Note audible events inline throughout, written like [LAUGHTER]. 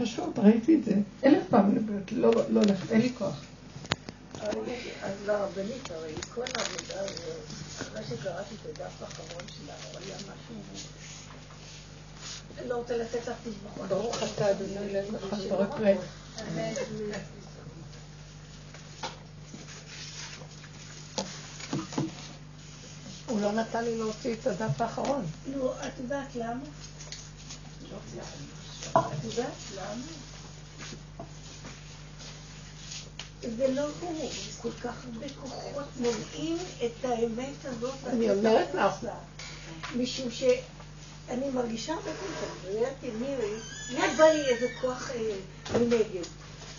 פשוט, ראיתי את זה אלף פעם, לא, לא, אין לי כוח. אז לרבנית, הרי כל העבודה, אחרי שקראתי את הדף האחרון שלה, היה משהו... לא רוצה לתת לך תשבחות. ברוך אתה, אדוני אלוהיך, ברוך. הוא לא נתן לי להוציא את הדף האחרון. לא, את יודעת למה? זה לא הוא, כל כך הרבה כוחות מונעים את האמת הזאת. אני אומרת לך. משום שאני מרגישה הרבה פעמים, ראיתי מירי, מיד בא לי איזה כוח אה, מנגד.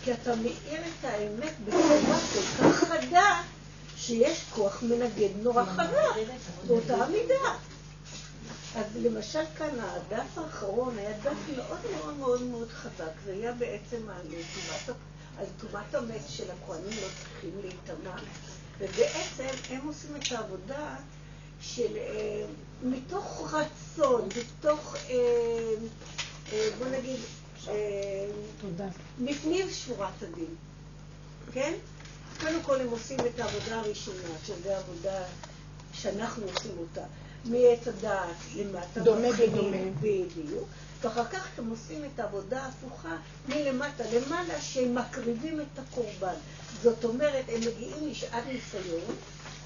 כי אתה מאיר את האמת בצורה כל כך חדה, שיש כוח מנגד נורא חזק, באותה מידה. אז למשל כאן, הדף האחרון היה דף מאוד מאוד מאוד מאוד חזק, זה היה בעצם על טומאת המת של הכהנים לא צריכים להיטמע, ובעצם הם עושים את העבודה של אה, מתוך רצון, מתוך, אה, אה, בוא נגיד, תודה. לפנים שורת הדין, כן? קודם כל הם עושים את העבודה הראשונה, שזו עבודה שאנחנו עושים אותה, מעץ הדעת למטה. דומה בדומה. בדיוק. ואחר כך הם עושים את העבודה ההפוכה מלמטה למעלה, שהם מקריבים את הקורבן. זאת אומרת, הם מגיעים לשעת ניסיון,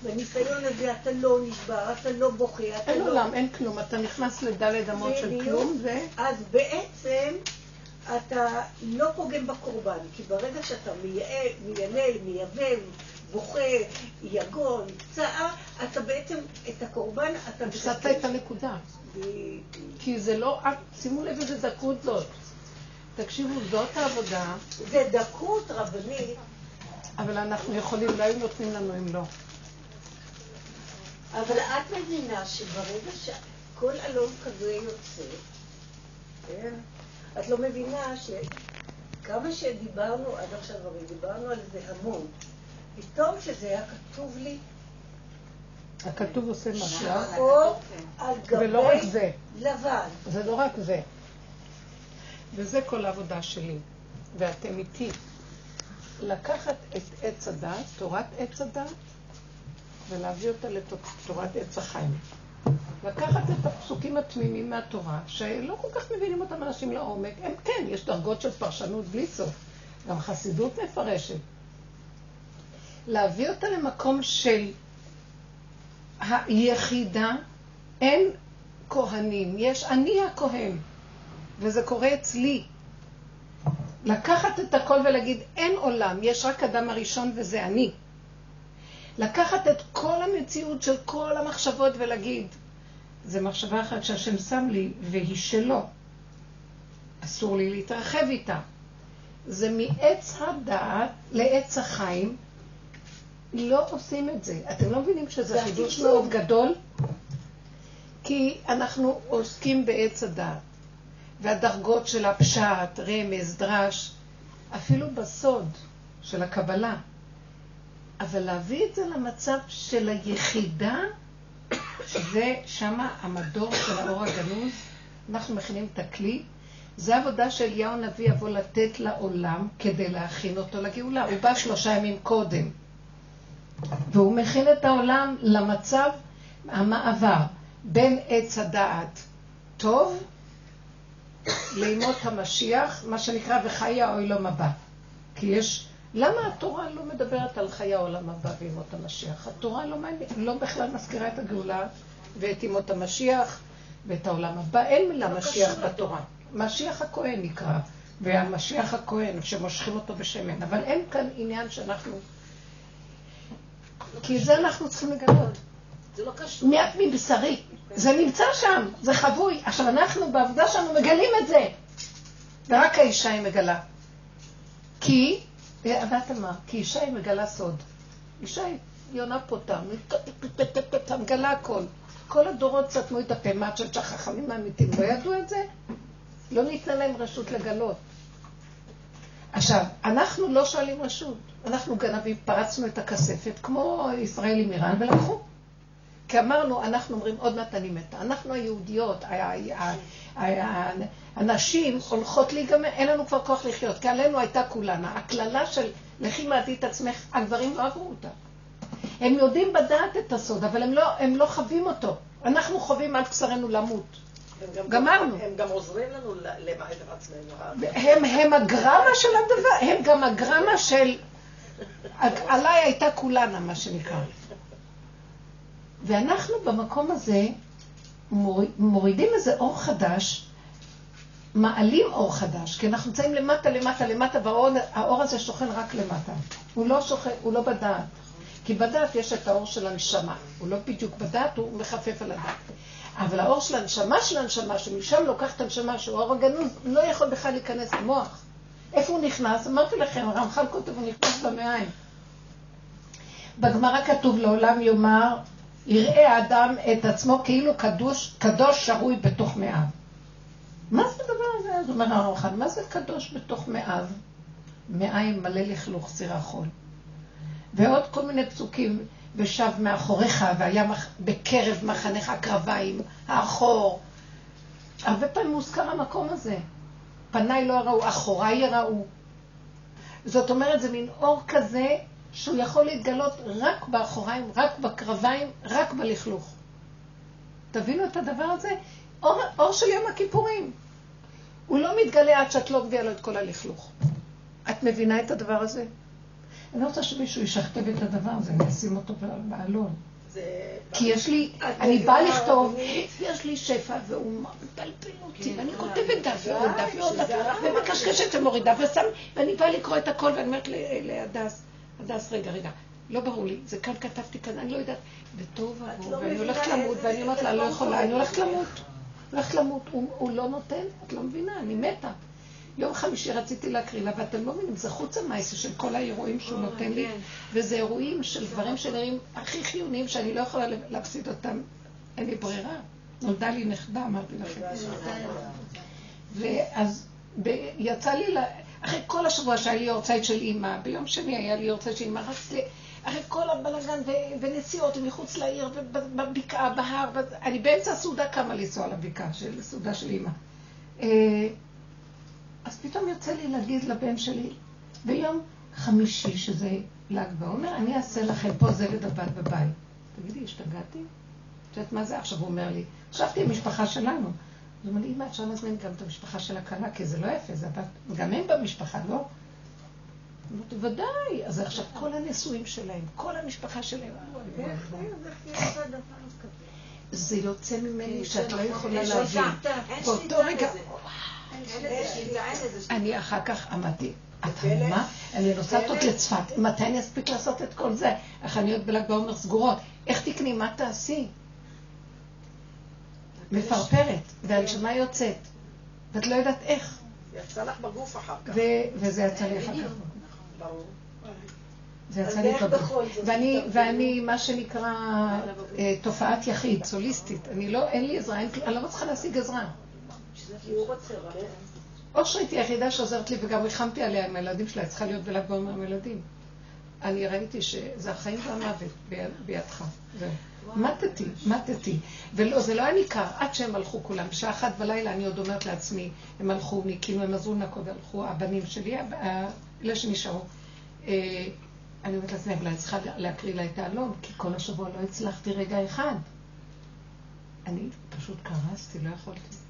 בניסיון הזה אתה לא נשבר, אתה לא בוכה, אתה אין לא... אין עולם, אין כלום, אתה נכנס לדלת אמות של כלום, ו... אז בעצם אתה לא פוגם בקורבן, כי ברגע שאתה מיילל, מייבב, בוכה, יגון, צער, אתה בעצם, את הקורבן אתה... הפסדת את הנקודה. כי זה לא, שימו לב איזה דקות זאת. תקשיבו, זאת העבודה. זה דקות רבנית. אבל אנחנו יכולים, לא היו נותנים לנו אם לא. אבל את מבינה שברגע שכל אלון כזה יוצא, כן? את לא מבינה שכמה שדיברנו עד עכשיו, הרי דיברנו על זה המון, פתאום שזה היה כתוב לי הכתוב עושה משהו. שחור על גבי ולא רק זה. לבן. זה לא רק זה. וזה כל העבודה שלי. ואתם איתי. לקחת את עץ הדת, תורת עץ הדת, ולהביא אותה לתורת עץ החיים. לקחת את הפסוקים התמימים מהתורה, שלא כל כך מבינים אותם אנשים לעומק, הם כן, יש דרגות של פרשנות בלי סוף. גם חסידות מפרשת. להביא אותה למקום של היחידה, אין כהנים, יש אני הכהן, וזה קורה אצלי. לקחת את הכל ולהגיד, אין עולם, יש רק אדם הראשון וזה אני. לקחת את כל המציאות של כל המחשבות ולהגיד, זה מחשבה אחת שהשם שם לי והיא שלו. אסור לי להתרחב איתה. זה מעץ הדעת לעץ החיים, לא עושים את זה. אתם לא מבינים שזה חידוש מאוד גדול? כי אנחנו עוסקים בעץ הדעת, והדרגות של הפשט, רמז, דרש, אפילו בסוד של הקבלה. אבל להביא את זה למצב של היחידה, שזה שמה המדור של האור הגנוז, אנחנו מכינים את הכלי, זה עבודה שאליהו הנביא יבוא לתת לעולם כדי להכין אותו לגאולה. הוא בא שלושה ימים קודם. והוא מכין את העולם למצב המעבר בין עץ הדעת טוב לימות המשיח, מה שנקרא וחיי העולם הבא. כי יש... למה התורה לא מדברת על חיי העולם הבא וימות המשיח? התורה לא, מעניין, לא בכלל מזכירה את הגאולה ואת ימות המשיח ואת העולם הבא. אין מילה לא משיח בתורה. משיח הכהן נקרא, והמשיח הכהן שמושכים אותו בשמן. אבל אין כאן עניין שאנחנו כי זה אנחנו צריכים לגלות. זה לא קשור. מעט מבשרי. זה נמצא שם, זה חבוי. עכשיו, אנחנו בעבודה שלנו מגלים את זה. ורק האישה היא מגלה. כי, ואת אמר, כי אישה היא מגלה סוד. אישה היא יונה פותה, מגלה הכל. כל הדורות סתמו את הפה, מה את חושבת שהחכמים האמיתיים לא ידעו את זה? לא ניתנה להם רשות לגלות. עכשיו, אנחנו לא שואלים רשות. אנחנו גנבים, פרצנו את הכספת, כמו ישראל עם איראן, ולקחו. כי אמרנו, אנחנו אומרים, עוד מעט אני מתה. אנחנו היהודיות, הנשים הולכות להיגמר, אין לנו כבר כוח לחיות, כי עלינו הייתה כולנה. הקללה של לכי מעדי את עצמך, הגברים לא עברו אותה. הם יודעים בדעת את הסוד, אבל הם לא, הם לא חווים אותו. אנחנו חווים על בשרנו למות. גמרנו. הם גם עוזרים לנו למעט את עצמנו. הם, הם הגרמה של הדבר, הם גם הגרמה של... עליי הייתה כולנה, מה שנקרא. ואנחנו במקום הזה מורידים איזה אור חדש, מעלים אור חדש, כי אנחנו נמצאים למטה, למטה, למטה, והאור הזה שוכן רק למטה. הוא לא שוכן, הוא לא בדעת. כי בדעת יש את האור של הנשמה. הוא לא בדיוק בדעת, הוא מחפף על הדעת. אבל האור של הנשמה של הנשמה, שמשם לוקח את הנשמה, שהוא האור הגנוז, לא יכול בכלל להיכנס למוח. איפה הוא נכנס? אמרתי לכם, הרמח"ל כותב, הוא נכנס במעיים. בגמרא כתוב לעולם יאמר, יראה האדם את עצמו כאילו קדוש, קדוש שרוי בתוך מאיו. מה זה הדבר הזה? אז אומר הרמח"ל, מה זה קדוש בתוך מאיו? מעיים מלא לכלוך סירחון. ועוד כל מיני פסוקים, ושב מאחוריך, והיה מח... בקרב מחנך הקרביים, האחור. הרבה פעמים מוזכר המקום הזה. פניי לא ראו, אחוריי יראו. זאת אומרת, זה מין אור כזה שהוא יכול להתגלות רק באחוריים, רק בקרביים, רק בלכלוך. תבינו את הדבר הזה? אור, אור של יום הכיפורים. הוא לא מתגלה עד שאת לא מביאה לו את כל הלכלוך. את מבינה את הדבר הזה? אני רוצה שמישהו ישכתב את הדבר הזה, אני אשים אותו בעלון. כי יש לי, אני באה לכתוב, יש לי שפע והוא מפלפל אותי, ואני כותבת דף ועוד דף ועוד דף, ומקשקשת ומורידה ואני באה לקרוא את הכל, ואני אומרת להדס, הדס, רגע, רגע, לא ברור לי, זה כאן כתבתי כאן, אני לא יודעת, וטוב עבור, לא ואני הולכת למות, ואני אומרת לה, לא יכולה, אני הולכת למות, הולכת למות, הוא לא נותן, את לא מבינה, אני מתה. יום חמישי רציתי להקריא לה, ואתם לא מבינים, זה חוץ המעשה של כל האירועים שהוא נותן לי, כן. וזה אירועים של דברים שנראים הכי חיוניים, שאני לא יכולה להפסיד אותם, אין לי ברירה. נולדה לי נכדה, אמרתי לכם. ואז יצא לי, אחרי כל השבוע שהיה לי יורצייט של אימא, ביום שני היה לי יורצייט של אימא, רצתי, אחרי כל הבלאגן ונסיעות מחוץ לעיר, ובבקעה, בהר, אני באמצע הסעודה קמה לנסוע לבקעה, של סעודה של אימא. אז פתאום יוצא לי להגיד לבן שלי, ביום חמישי, שזה ל"ג בעומר, אני אעשה לכם פה זלד הבת בבית. תגידי, השתגעתי? את יודעת מה זה? עכשיו הוא אומר לי, חשבתי עם משפחה שלנו. אז הוא אומר לי, אמא, אפשר להזמין גם את המשפחה של הכלה, כי זה לא יפה, זה הבת, גם הם במשפחה, לא? אמרתי, ודאי. אז עכשיו כל הנישואים שלהם, כל המשפחה שלהם. זה יוצא ממני שאת לא יכולה להבין. באותו רגע, אני אחר כך עמדתי, אתה מה? אני נוסעת עוד לצפת, מתי אני אספיק לעשות את כל זה? החנויות בל"ג בעומר סגורות, איך תקני, מה תעשי? מפרפרת, והנשמה יוצאת, ואת לא יודעת איך. יצא לך בגוף אחר כך. וזה יצא לי אחר כך. ברור. זה יצא לי בגוף. ואני, מה שנקרא, אה, תופעת יחיד, סוליסטית. אני לא, אין לי עזרה, אני לא מצליחה להשיג עזרה. אושרית היא היחידה שעוזרת לי, וגם ריחמתי עליה עם הילדים שלה, צריכה להיות בל"ג בעומר עם הילדים. אני ראיתי שזה החיים והמוות בידך. מתתי, מתתי. ולא, זה לא היה ניכר, עד שהם הלכו כולם. בשעה אחת בלילה אני עוד אומרת לעצמי, הם הלכו, ניקינו, הם עזרו נקוד, הלכו, הבנים שלי, אלה שנשארו. אה, אני אומרת לעצמי, אבל אני צריכה להקריא לה את האלון, כי כל השבוע לא הצלחתי רגע אחד. אני פשוט קרסתי, לא יכולתי.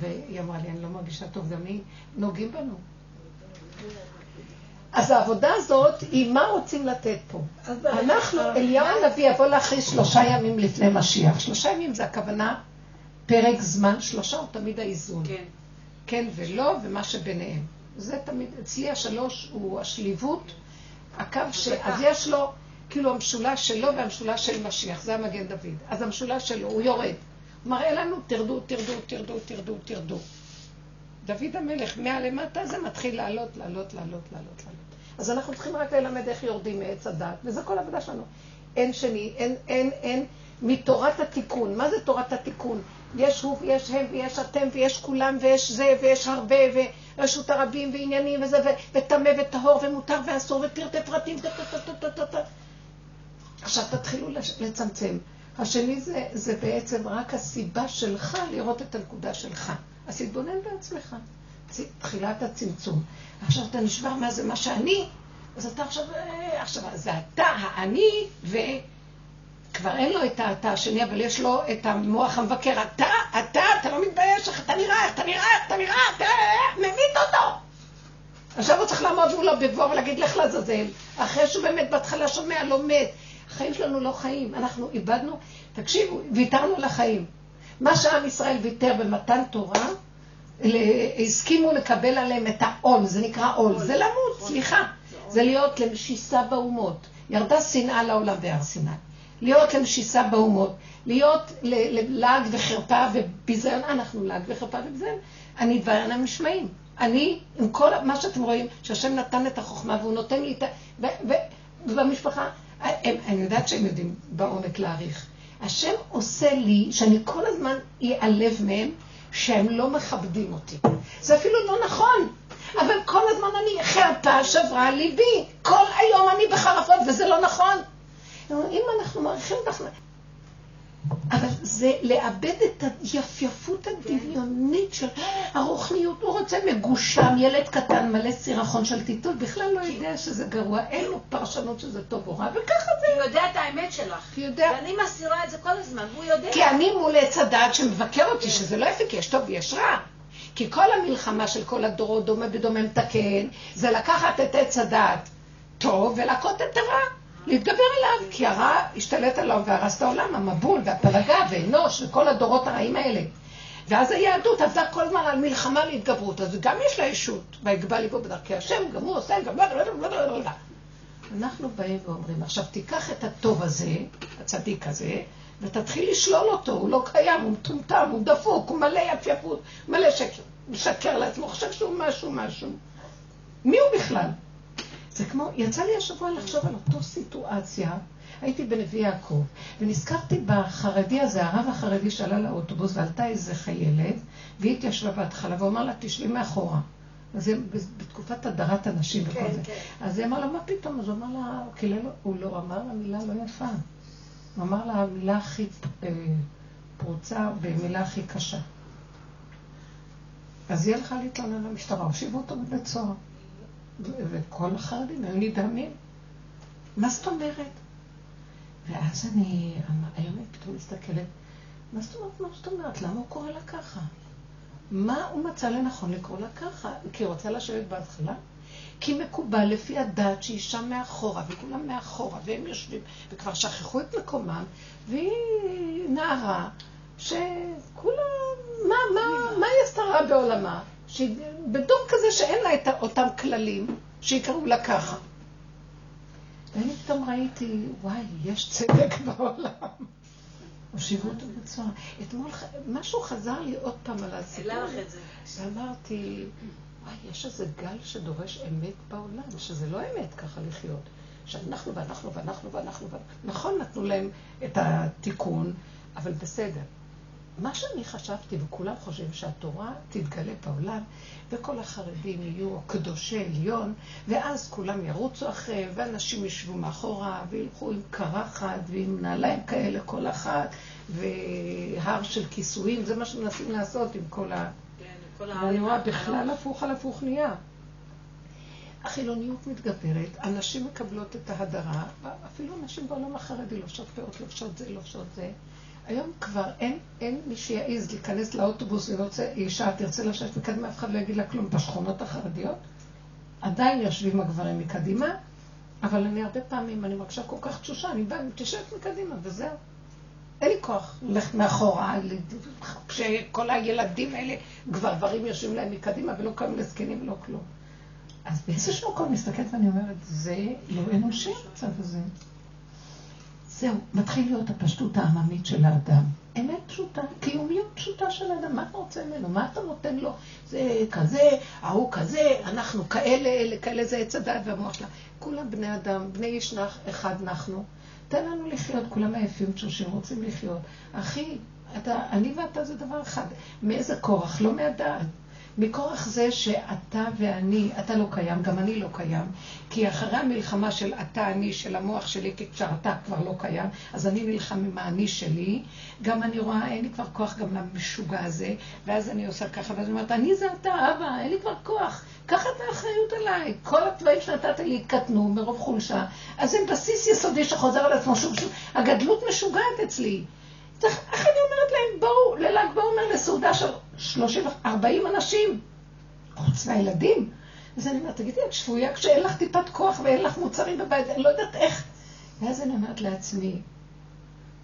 והיא אמרה לי, אני לא מרגישה טוב, גם היא, נוגעים בנו. אז העבודה הזאת היא מה רוצים לתת פה. אנחנו, אליהו הנביא יבוא להכריז שלושה ימים לפני משיח. שלושה ימים זה הכוונה פרק זמן, שלושה הוא תמיד האיזון. כן. כן ולא, ומה שביניהם. זה תמיד, אצלי השלוש הוא השליבות, הקו ש... אז יש לו, כאילו המשולש שלו והמשולש של משיח, זה המגן דוד. אז המשולש שלו, הוא יורד. מראה לנו, תרדו, תרדו, תרדו, תרדו, תרדו. דוד המלך, מהלמטה זה מתחיל לעלות, לעלות, לעלות, לעלות, לעלות. אז אנחנו צריכים רק ללמד איך יורדים מעץ הדת, וזה כל העבודה שלנו. אין שני, אין, אין, אין, מתורת התיקון. מה זה תורת התיקון? יש הוא ויש הם ויש אתם ויש כולם ויש זה ויש הרבה ורשות הרבים ועניינים וזה וטמא וטהור ומותר ואסור ופרטי פרטים עכשיו תתחילו לצמצם. השני זה, זה בעצם רק הסיבה שלך לראות את הנקודה שלך. אז תתבונן בעצמך. תחילת הצמצום. עכשיו אתה נשבר מה זה מה שאני, אז אתה עכשיו, אה, עכשיו, זה אתה, האני, וכבר אין לו את האתה השני, אבל יש לו את המוח המבקר. אתה, אתה, אתה לא מתבייש, איך אתה נראה, איך אתה נראה, איך אתה נראה, אתה ממית אותו. עכשיו הוא צריך לעמוד מולו בגבור ולהגיד לך לעזאזל, אחרי שהוא באמת בהתחלה שומע, לומד. החיים שלנו לא חיים, אנחנו איבדנו, תקשיבו, ויתרנו לחיים. מה שעם ישראל ויתר במתן תורה, הסכימו לקבל עליהם את העול, זה נקרא עול, זה למות, סליחה, זה להיות למשיסה באומות. ירדה שנאה לעולם בהר סיני. להיות למשיסה באומות, להיות ללעג וחרפה וביזיון, אנחנו לעג וחרפה וביזיון, אני דברים המשמעים. אני, עם כל מה שאתם רואים, שהשם נתן את החוכמה והוא נותן לי את ה... ובמשפחה, אני יודעת שהם יודעים בעומק להעריך. השם עושה לי שאני כל הזמן אעלב מהם, שהם לא מכבדים אותי. זה אפילו לא נכון, אבל כל הזמן אני, חרפה שברה ליבי. כל היום אני בחרפות, וזה לא נכון. אם אנחנו מעריכים אותך... אבל זה לאבד את היפייפות הדמיונית של הרוחניות. הוא רוצה מגושם, ילד קטן מלא סירחון של טיטול, בכלל לא יודע שזה גרוע, אין לו פרשנות שזה טוב או רע, וככה זה. הוא יודע את האמת שלך. יודע. ואני מסתירה את זה כל הזמן, והוא יודע. כי אני מול עץ הדעת שמבקר אותי, שזה לא יפה, כי יש טוב ויש רע. כי כל המלחמה של כל הדורות, דומה בדומה מתקן, זה לקחת את עץ הדעת טוב ולהכות את הרע. להתגבר עליו, כי הרע השתלט עליו והרס את העולם, המבול והפלגה ואנוש וכל הדורות הרעים האלה. ואז היהדות עבדה כל הזמן על מלחמה להתגברות, אז גם יש לה ישות, ויגבה ליבו בדרכי השם, גם הוא עושה, גם... אנחנו באים ואומרים, עכשיו תיקח את הטוב הזה, הצדיק הזה, ותתחיל לשלול אותו, הוא לא קיים, הוא מטומטם, הוא דפוק, הוא מלא יפייפות, מלא שקר, משקר לעצמו, חושב שהוא משהו משהו. מי הוא בכלל? זה כמו, יצא לי השבוע לחשוב על אותו סיטואציה. הייתי בנביא יעקב, ונזכרתי בחרדי הזה, הרב החרדי שעלה לאוטובוס, ועלתה איזה חיילת, והיא התיישבה בהתחלה, והוא אמר לה, תשבי מאחורה. אז זה בתקופת הדרת הנשים וכל כן, זה. כן. אז היא אמרה לה, מה פתאום? אז הוא אמר לה, כאילו, הוא לא אמר לה מילה לא יפה. הוא אמר לה המילה הכי אה, פרוצה ומילה הכי קשה. אז היא הלכה להתלונן למשטרה, הושיבו אותו בבית סוהר. וכל החרדים היו נדהמים. מה זאת אומרת? ואז אני, היום אני פתאום מסתכלת, מה זאת אומרת, מה זאת אומרת? למה הוא קורא לה ככה? מה הוא מצא לנכון לקרוא לה ככה? כי היא רוצה לשבת בהתחלה? כי מקובל לפי הדת שהיא שם מאחורה, וכולם מאחורה, והם יושבים, וכבר שכחו את מקומם, והיא נערה, שכולם, מה, מה, מה היא עשתה רע בעולמה? בדור כזה שאין לה את אותם כללים, שיקראו לה ככה. ואני פתאום ראיתי, וואי, יש צדק [LAUGHS] בעולם. הושיבו אותו בצורה. אתמול משהו חזר לי עוד פעם על הסיפור. ואמרתי, וואי, יש איזה גל שדורש אמת בעולם, שזה לא אמת ככה לחיות. שאנחנו ואנחנו ואנחנו ואנחנו, נכון, נתנו להם את התיקון, אבל בסדר. מה שאני חשבתי, וכולם חושבים שהתורה תתגלה בעולם, וכל החרדים יהיו קדושי עליון, ואז כולם ירוצו אחריהם, ואנשים ישבו מאחורה, וילכו עם קרחת, ועם נעליים כאלה כל אחת, והר של כיסויים, זה מה שמנסים לעשות עם כל ה... כן, ואני רואה בכלל הפוך על הפוך נהיה. החילוניות מתגברת, הנשים מקבלות את ההדרה, אפילו נשים בעולם החרדי לובשות פאות, לובשות זה, לובשות זה. היום כבר אין, אין מי שיעז להיכנס לאוטובוס ורוצה, אישה תרצה לשבת מקדימה, אף אחד לא יגיד לה כלום. בשכונות החרדיות עדיין יושבים הגברים מקדימה, אבל אני הרבה פעמים, אני מרגישה כל כך תשושה, אני באה, תשבת מקדימה וזהו. אין לי כוח ללכת מאחורה, כשכל הילדים האלה, גברים יושבים להם מקדימה ולא קמים לזקנים ולא כלום. אז באיזשהו מקום מסתכלת ואני אומרת, זה לא אנושי המצב הזה. זהו, מתחיל להיות הפשטות העממית של האדם. אמת פשוטה, קיומיות פשוטה של האדם. מה אתה רוצה ממנו? מה אתה נותן לו? זה כזה, ההוא כזה, אנחנו כאלה, אלה כאלה, זה עץ הדעת והמוח שלה. כולם בני אדם, בני איש נח, אחד אנחנו. תן לנו לחיות, כולם עייפים תשושים, רוצים לחיות. אחי, אתה, אני ואתה זה דבר אחד. מאיזה כורח? לא מהדעת. מכורח זה שאתה ואני, אתה לא קיים, גם אני לא קיים, כי אחרי המלחמה של אתה, אני, של המוח שלי, כי כשאתה כבר לא קיים, אז אני נלחם עם האני שלי, גם אני רואה, אין לי כבר כוח גם למשוגע הזה, ואז אני עושה ככה, ואז אני אומרת, אני זה אתה, אבא, אין לי כבר כוח, קח את האחריות עליי. כל התוואים שנתת לי התקטנו מרוב חולשה, אז זה בסיס יסודי שחוזר על עצמו שוב שוב. הגדלות משוגעת אצלי. איך אני אומרת להם, בואו לל"ג בעומר לסעודה של 30-40 אנשים, חוץ מהילדים. אז אני אומרת, תגידי, את שבויה כשאין לך טיפת כוח ואין לך מוצרים בבית, אני לא יודעת איך. ואז אני אומרת לעצמי,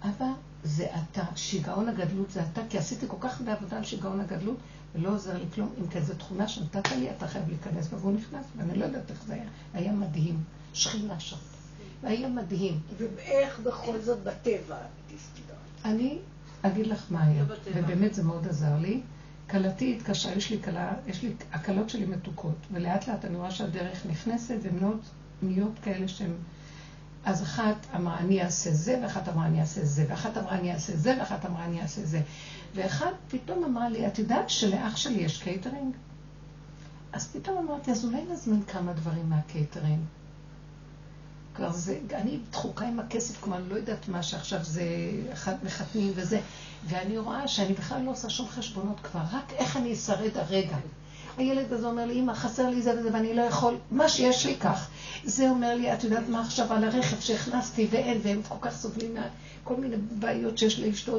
אבא, זה אתה, שיגעון הגדלות זה אתה, כי עשיתי כל כך הרבה עבודה על שיגעון הגדלות, ולא עוזר לי כלום. אם כזו תכונה שנתת לי, אתה חייב להיכנס בה, והוא נכנס, ואני לא יודעת איך זה היה. היה מדהים. שכינה שם. היה מדהים. ואיך בכל זאת בטבע אני אגיד לך מה היה, ובאמת זה מאוד עזר לי. כלתי התקשרה, יש לי כלה, יש לי, הכלות שלי מתוקות, ולאט לאט אני רואה שהדרך נכנסת, והן נהיות כאלה שהן... אז אחת אמרה אני אעשה זה, ואחת אמרה אני אעשה זה, ואחת אמרה אני אעשה זה, ואחת אמרה אני אעשה זה. ואחת פתאום אמרה לי, את יודעת שלאח שלי יש קייטרינג? אז פתאום אמרתי, אז אולי נזמין כמה דברים מהקייטרינג. כבר זה, אני דחוקה עם הכסף, כמו אני לא יודעת מה, שעכשיו זה מחתנים וזה, ואני רואה שאני בכלל לא עושה שום חשבונות כבר, רק איך אני אשרד הרגע. הילד הזה אומר לי, אמא, חסר לי זה וזה, ואני לא יכול, מה שיש לי כך. זה אומר לי, את יודעת מה עכשיו על הרכב שהכנסתי ואין, והם כל כך סובלים מכל מיני בעיות שיש לאשתו,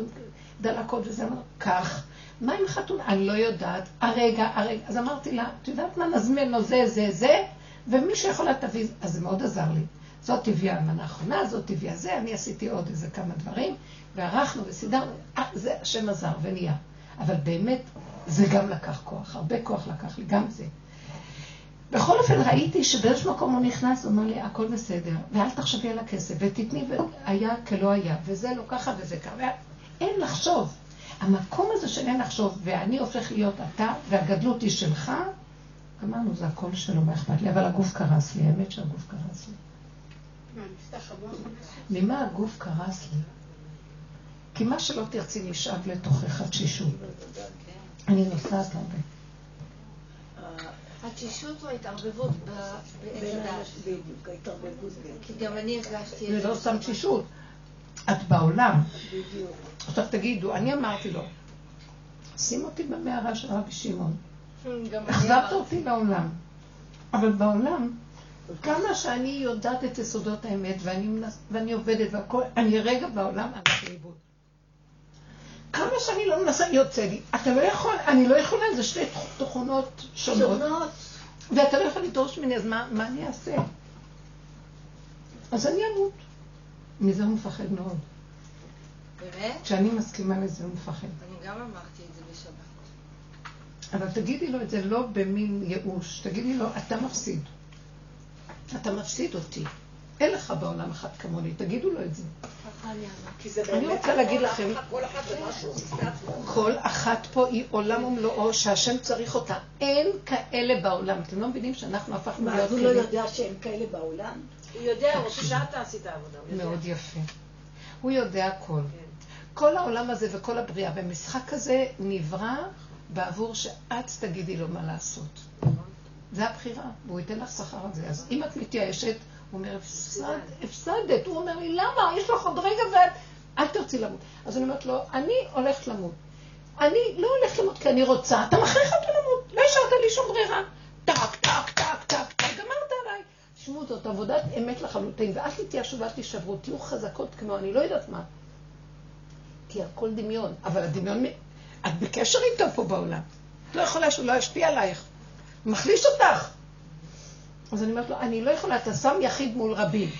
דלקות וזה, אמר, כך. מה עם חתונה? אני לא יודעת. הרגע, הרגע. אז אמרתי לה, את יודעת מה, נזמין לו זה, זה, זה, ומי שיכולה תביא, אז זה מאוד עזר לי. זאת הביאה המנה האחרונה, זאת הביאה זה, אני עשיתי עוד איזה כמה דברים, וערכנו וסידרנו, אה, זה השם עזר ונהיה. אבל באמת, זה גם לקח כוח, הרבה כוח לקח לי, גם זה. בכל אופן, ראיתי שבאיזשהו מקום הוא נכנס, הוא אומר לי, הכל בסדר, ואל תחשבי על הכסף, ותתני, והיה כלא היה, וזה לא ככה וזה ככה, אין לחשוב. המקום הזה של אין לחשוב, ואני הופך להיות אתה, והגדלות היא שלך, אמרנו, זה הכל שלו, מה אכפת לי, אבל הגוף קרס לי, האמת שהגוף קרס לי. ממה הגוף קרס לי? כי מה שלא תרצי נשאב לתוכך התשישות. אני נוסעת הרבה. התשישות או ההתערבבות בדיוק, ההתערבבות. כי גם אני הרגשתי את זה. זה לא סתם תשישות. את בעולם. בדיוק. עכשיו תגידו, אני אמרתי לו, שים אותי במערה של רבי שמעון. החזרת אותי לעולם. אבל בעולם, כמה שאני יודעת את יסודות האמת, ואני, מנס, ואני עובדת והכל, אני רגע בעולם הלך לאיבוד. כמה שאני לא מנסה, יוצא לי. אתה לא יכול, אני לא יכולה, זה שתי תכונות שונות. שונות. ואתה לא יכול לדרוש ממני, אז מה, מה אני אעשה? אז אני אמות. מזה הוא מפחד מאוד. באמת? כשאני מסכימה לזה, הוא מפחד. אני גם אמרתי את זה בשבת. אבל תגידי לו את זה לא במין ייאוש, תגידי לו, אתה מפסיד. אתה מפסיד אותי. אין לך בעולם אחת כמוני, תגידו לו את זה. אני רוצה להגיד לכם, כל אחת פה היא עולם ומלואו שהשם צריך אותה. אין כאלה בעולם. אתם לא מבינים שאנחנו הפכנו להיות כאלה? מה, הוא לא יודע שאין כאלה בעולם? הוא יודע, הוא רוצה שאתה עשית עבודה. מאוד יפה. הוא יודע הכל. כן. כל העולם הזה וכל הבריאה במשחק הזה נברא בעבור שאת תגידי לו מה לעשות. זה הבחירה, והוא ייתן לך שכר על זה. אז אם את מתייאשת, הוא אומר, הפסדת. הוא אומר לי, למה? יש לך עוד רגע ואת... אל תרצי למות. אז אני אומרת לו, אני הולכת למות. אני לא הולכת למות כי אני רוצה, אתה מכריח אותי למות. לא השארת לי שום ברירה. טק, טק, טק, טק, טק, גמרת עליי. תשמעו, זאת עבודת אמת לחלוטין, ואל תתייאשו ואל תישברו, תהיו חזקות כמו אני לא יודעת מה. כי הכל דמיון, אבל הדמיון, את בקשר איתו פה בעולם. את לא יכולה שהוא לא ישפיע עלייך. מחליש אותך. אז אני אומרת לו, אני לא יכולה, אתה שם יחיד מול רבים.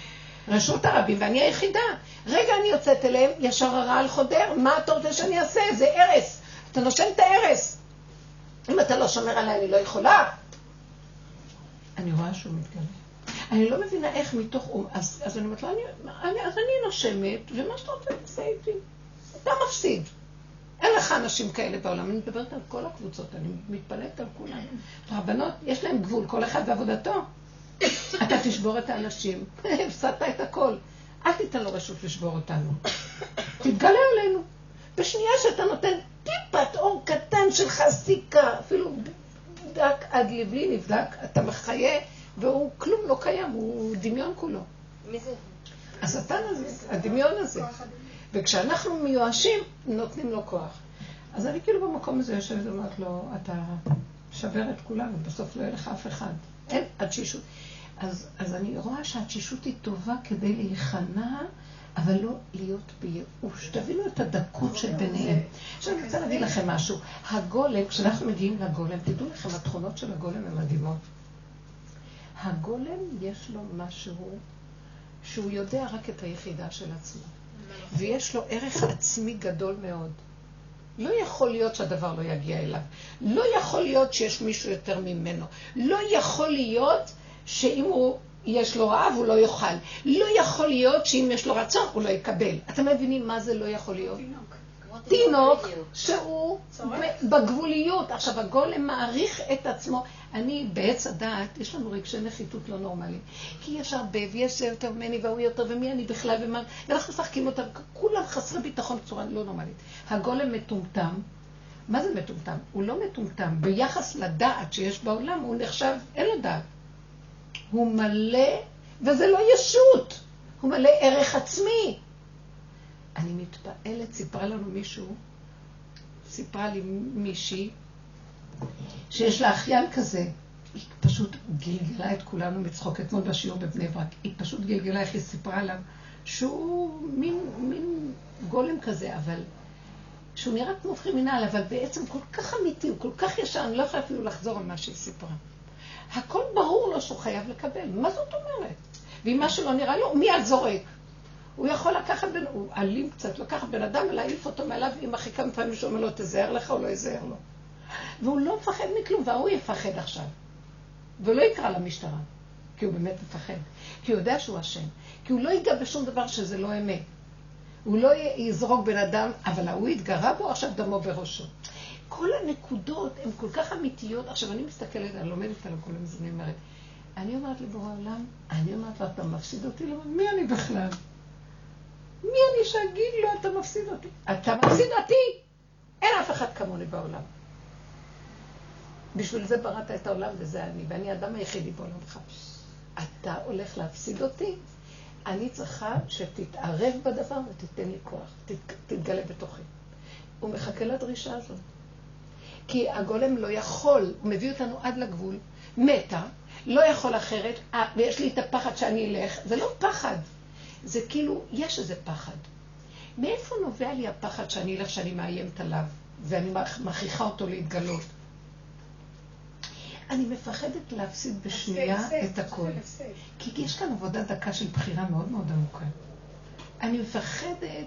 רשות הרבים, ואני היחידה. רגע, אני יוצאת אליהם, ישר הרעל חודר, מה אתה רוצה שאני אעשה? זה הרס. אתה נושם את ההרס. אם אתה לא שומר עליי, אני לא יכולה. אני רואה שהוא מתגלה. אני לא מבינה איך מתוך... אז, אז אני אומרת לו, אני, אני, אז אני נושמת, ומה שאתה רוצה, תעשה איתי. אתה מפסיד. אין לך אנשים כאלה בעולם, אני מדברת על כל הקבוצות, אני מתפלאת על כולם. רבנות, יש להם גבול, כל אחד בעבודתו. אתה תשבור את האנשים, [LAUGHS] הפסדת את הכל. אל תיתן לו רשות לשבור אותנו. תתגלה עלינו. בשנייה שאתה נותן טיפת אור קטן של חסיקה, אפילו נבדק עד לבלי נבדק, אתה מחיה, והוא כלום לא קיים, הוא דמיון כולו. מי זה? השטן הזה, הדמיון הזה. וכשאנחנו מיואשים, נותנים לו כוח. אז אני כאילו במקום הזה יושבת ואומרת לו, אתה שבר את כולנו, בסוף לא יהיה לך אף אחד. אין התשישות. אז, אז אני רואה שהתשישות היא טובה כדי להיכנע, אבל לא להיות בייאוש. תבינו את הדקות של ביניהם. עכשיו אני רוצה להגיד לכם משהו. הגולם, כשאנחנו מגיעים לגולם, תדעו לכם, התכונות של הגולם הן מדהימות. הגולם יש לו משהו שהוא יודע רק את היחידה של עצמו. ויש לו ערך עצמי גדול מאוד. לא יכול להיות שהדבר לא יגיע אליו. לא יכול להיות שיש מישהו יותר ממנו. לא יכול להיות שאם הוא, יש לו רעב, הוא לא יאכל. לא יכול להיות שאם יש לו רצון, הוא לא יקבל. אתם מבינים מה זה לא יכול להיות? תינוק שהוא בגבוליות. עכשיו, הגולם מעריך את עצמו. אני, בעץ הדעת, יש לנו רגשי נחיתות לא נורמליים. כי יש הרבה, ויש יותר ממני, והוא יותר, ומי אני בכלל, ומה... ואנחנו משחקים אותם, כולם חסרי ביטחון בצורה לא נורמלית. הגולם מטומטם. מה זה מטומטם? הוא לא מטומטם. ביחס לדעת שיש בעולם, הוא נחשב, אין לו דעת. הוא מלא, וזה לא ישות. הוא מלא ערך עצמי. אני מתפעלת, סיפרה לנו מישהו, סיפרה לי מישהי, שיש לה אחיין כזה. היא פשוט גלגלה את כולנו מצחוק אתמול בשיעור בבני ברק. היא פשוט גלגלה איך היא סיפרה עליו, שהוא מין, מין גולם כזה, אבל... שהוא נראה כמו קרימינל, אבל בעצם כל כך אמיתי, הוא כל כך ישר, אני לא יכולה אפילו לחזור על מה שהיא סיפרה. הכל ברור לו שהוא חייב לקבל. מה זאת אומרת? ואם משהו לא נראה לו, הוא מיד זורק. הוא יכול לקחת, בן, הוא אלים קצת, לקחת בן אדם ולהעיף אותו מעליו עם הכי כמה פעמים שהוא אומר לו, תזהר לך או לא יזהר לו. והוא לא מפחד מכלום, והוא יפחד עכשיו. ולא יקרא למשטרה, כי הוא באמת מפחד. כי הוא יודע שהוא אשם. כי הוא לא ייגע בשום דבר שזה לא אמת. הוא לא יזרוק בן אדם, אבל ההוא התגרה בו, עכשיו דמו בראשו. כל הנקודות הן כל כך אמיתיות. עכשיו, אני מסתכלת, אני לומדת על הכל הזה, אני אומרת, אני אומרת לבורא העולם, אני אומרת לו, אתה מפסיד אותי? לא, מי אני בכלל? מי אני שאגיד לו, אתה מפסיד אותי? אתה מפסיד אותי! אין אף אחד כמוני בעולם. בשביל זה בראת את העולם וזה אני, ואני האדם היחידי בעולמך. אתה הולך להפסיד אותי? אני צריכה שתתערב בדבר ותיתן לי כוח, תת, תתגלה בתוכי. הוא מחכה לדרישה הזאת. כי הגולם לא יכול, הוא מביא אותנו עד לגבול, מתה, לא יכול אחרת, אה, ויש לי את הפחד שאני אלך, זה לא פחד, זה כאילו, יש איזה פחד. מאיפה נובע לי הפחד שאני אלך, שאני מאיימת עליו, ואני מכריחה אותו להתגלות? אני מפחדת להפסיד בשנייה את הכל. כי יש כאן עבודה דקה של בחירה מאוד מאוד עמוקה. אני מפחדת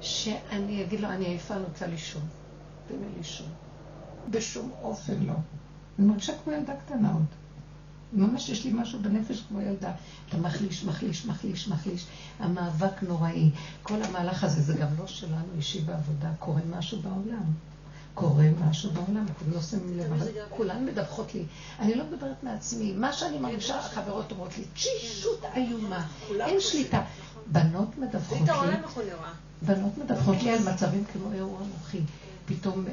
שאני אגיד לו, אני עייפה, אני רוצה לישון. תן לי לישון. בשום אופן לא. אני מרגישה כמו ילדה קטנה עוד. ממש יש לי משהו בנפש כמו ילדה. אתה מחליש, מחליש, מחליש, מחליש. המאבק נוראי. כל המהלך הזה, זה גם לא שלנו אישי בעבודה, קורה משהו בעולם. קורה משהו בעולם, אתם לא שמים לב, אבל כולן מדווחות לי. אני לא מדברת מעצמי. מה שאני מרגישה, החברות אומרות לי, תשישות איומה, אין שליטה. בנות מדווחות לי, בנות מדווחות לי על מצבים כמו אירוע אנוכי. פתאום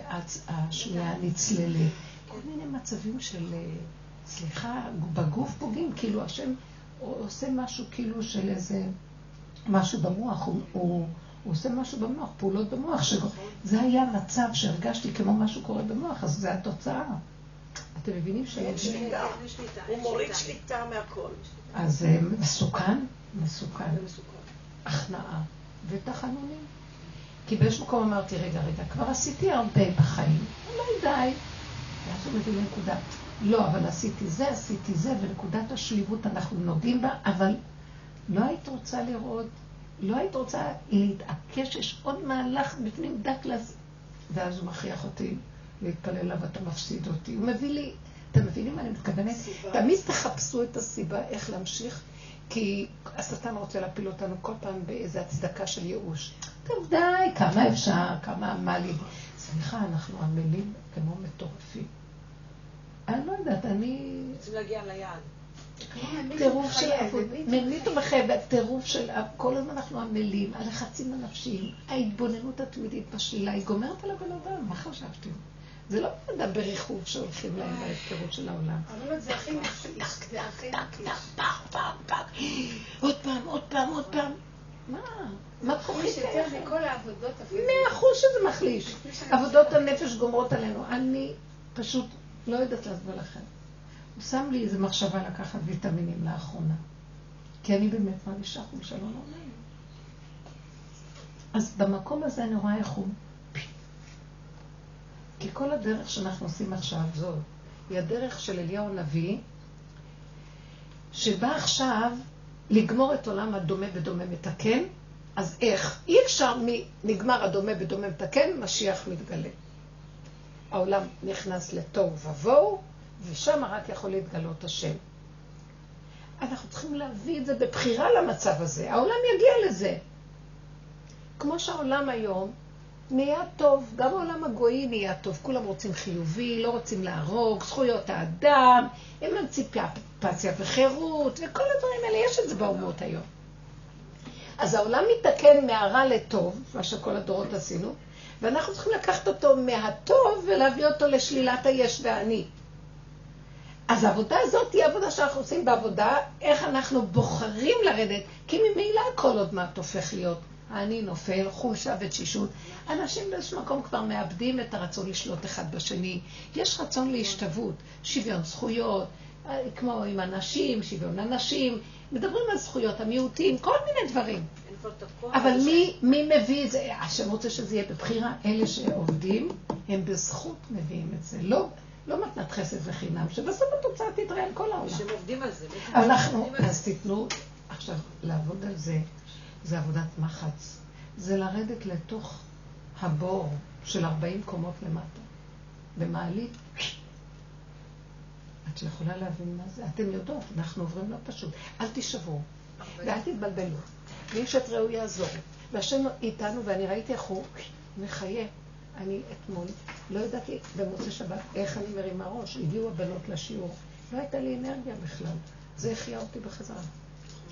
השמיעה נצללת. כל מיני מצבים של, סליחה, בגוף פוגעים, כאילו השם עושה משהו כאילו של איזה, משהו במוח, הוא, הוא, הוא עושה משהו במוח, פעולות במוח, שזה היה מצב שהרגשתי כמו משהו קורה במוח, אז זה התוצאה. אתם מבינים שאין שליטה, הוא מוריד שליטה מהכל. אז זה מסוכן, מסוכן, הכנעה ותחנונים. כי באיזשהו מקום אמרתי, רגע, רגע, כבר עשיתי הרבה בחיים, אולי די. ואז הוא מביא לנקודה. לא, אבל עשיתי זה, עשיתי זה, ונקודת השליבות אנחנו נוגעים בה, אבל לא היית רוצה לראות, לא היית רוצה להתעקש, יש עוד מהלך בפנים דק לזה. ואז הוא מכריח אותי להתפלל אליו, אתה מפסיד אותי. הוא מביא לי, אתם מבינים מה אני מתכוונת? תמיד תחפשו את הסיבה איך להמשיך, כי השטן רוצה להפיל אותנו כל פעם באיזו הצדקה של ייאוש. טוב, די, כמה אפשר, כמה עמלים. סליחה, אנחנו עמלים כמו מטורפים. אני לא יודעת, אני... רוצים להגיע ליעד. טירוף של מנית ומחייבת, טירוף של כל הזמן אנחנו עמלים, הלחצים הנפשיים, ההתבוננות התמידית בשלילה, היא גומרת על הבן אדם, מה חשבתם? זה לא בן אדם בריחוב שהולכים להם בהפקרות של העולם. אבל זה הכי נפשי, זה הכי עוד פעם, עוד פעם, עוד פעם. מה? מה קורה? אפילו. מאה אחוז שזה מחליש. עבודות הנפש גומרות עלינו. אני פשוט לא יודעת להסביר לכם. הוא שם לי איזו מחשבה לקחת ויטמינים לאחרונה. כי אני באמת מרגישה חולשה לא נורמלית. אז במקום הזה אני רואה איך הוא... כי כל הדרך שאנחנו עושים עכשיו זאת, היא הדרך של אליהו הנביא, שבא עכשיו לגמור את עולם הדומה בדומה מתקן, אז איך? אי אפשר מנגמר הדומה בדומה מתקן, משיח מתגלה. העולם נכנס לתוהו ובוהו, ושם רק יכול להתגלות השם. אנחנו צריכים להביא את זה בבחירה למצב הזה. העולם יגיע לזה. כמו שהעולם היום נהיה טוב, גם העולם הגוי נהיה טוב, כולם רוצים חיובי, לא רוצים להרוג, זכויות האדם, אמנציפציה וחירות, וכל הדברים האלה, יש את זה באומות היום. אז העולם מתקן מהרע לטוב, מה שכל הדורות עשינו, ואנחנו צריכים לקחת אותו מהטוב ולהביא אותו לשלילת היש והאני. אז העבודה הזאת היא עבודה שאנחנו עושים בעבודה, איך אנחנו בוחרים לרדת, כי ממילא הכל עוד מעט הופך להיות האני נופל, חולשה ותשישות. אנשים באיזשהו מקום כבר מאבדים את הרצון לשלוט אחד בשני. יש רצון להשתוות, שוויון זכויות, כמו עם אנשים, שוויון אנשים, מדברים על זכויות המיעוטים, כל מיני דברים. אבל מי, מי מביא את זה? השם רוצה שזה יהיה בבחירה. אלה שעובדים, הם בזכות מביאים את זה. לא, לא מתנת חסד וחינם, שבסוף התוצאה תתראה על כל העולם. שהם עובדים על זה. אנחנו, אז תיתנו, עכשיו, לעבוד על זה, זה עבודת מחץ. זה לרדת לתוך הבור של 40 קומות למטה. במעלית, את יכולה להבין מה זה? אתם יודעות, אנחנו עוברים לא פשוט. אל תישברו, ואל תתבלבלו. ואיש את רעהו יעזור. והשם איתנו, ואני ראיתי איך הוא מחיה. אני אתמול לא ידעתי במוצאי שבת איך אני מרימה ראש. הגיעו הבנות לשיעור. לא הייתה לי אנרגיה בכלל. זה החיה אותי בחזרה.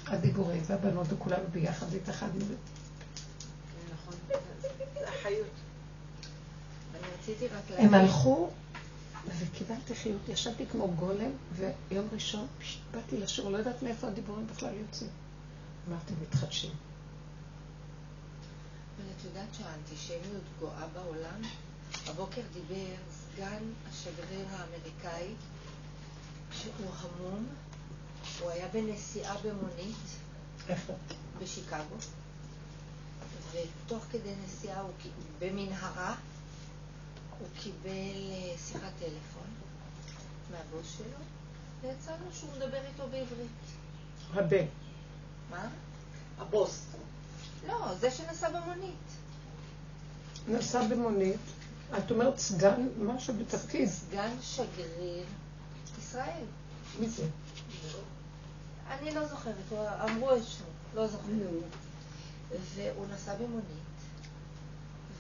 הדיבורים והבנות וכולנו ביחד והתאחדנו. נכון, זה החיות. הם הלכו וקיבלתי חיות, ישבתי כמו גולם, ויום ראשון באתי לשיעור, לא יודעת מאיפה הדיבורים בכלל יוצאים. אמרתי, מתחדשים. אבל את יודעת שהאנטישמיות גואה בעולם? הבוקר דיבר סגן השגריר האמריקאי, שהוא המום, הוא היה בנסיעה במונית. איפה? בשיקגו. ותוך כדי נסיעה, הוא, במנהרה, הוא קיבל אה, שיחת טלפון מהבוס שלו, ויצא לו שהוא מדבר איתו בעברית. הבן. מה? הבוס. לא, זה שנסע במונית. נסע במונית, את אומרת סגן משהו בתפקיד. סגן שגריר ישראל. מי זה? אני לא זוכרת, אמרו את שמו, לא זוכרת. והוא נסע במונית,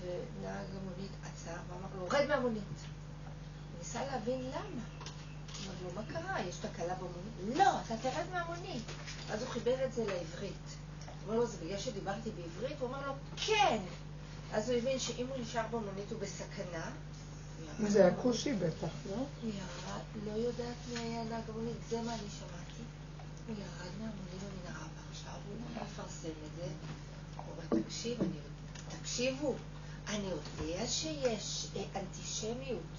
ונהג המונית עצר ואמר לו, רד מהמונית. הוא ניסה להבין למה. אמר לו, מה קרה? יש תקלה במונית? לא, אתה תרד מהמונית. אז הוא חיבר את זה לעברית. הוא אמר לו, זה בגלל שדיברתי בעברית? הוא אמר לו, כן. אז הוא הבין שאם הוא נשאר במונית הוא בסכנה. זה הכושי בטח, לא? הוא ירד, לא יודעת מי היה נהג המונית, זה מה אני שמעתי. הוא ירד מהמונית במנהרה ועכשיו הוא לא מפרסם את זה. הוא אומר, תקשיב, אני... תקשיבו, אני יודע שיש אה, אנטישמיות,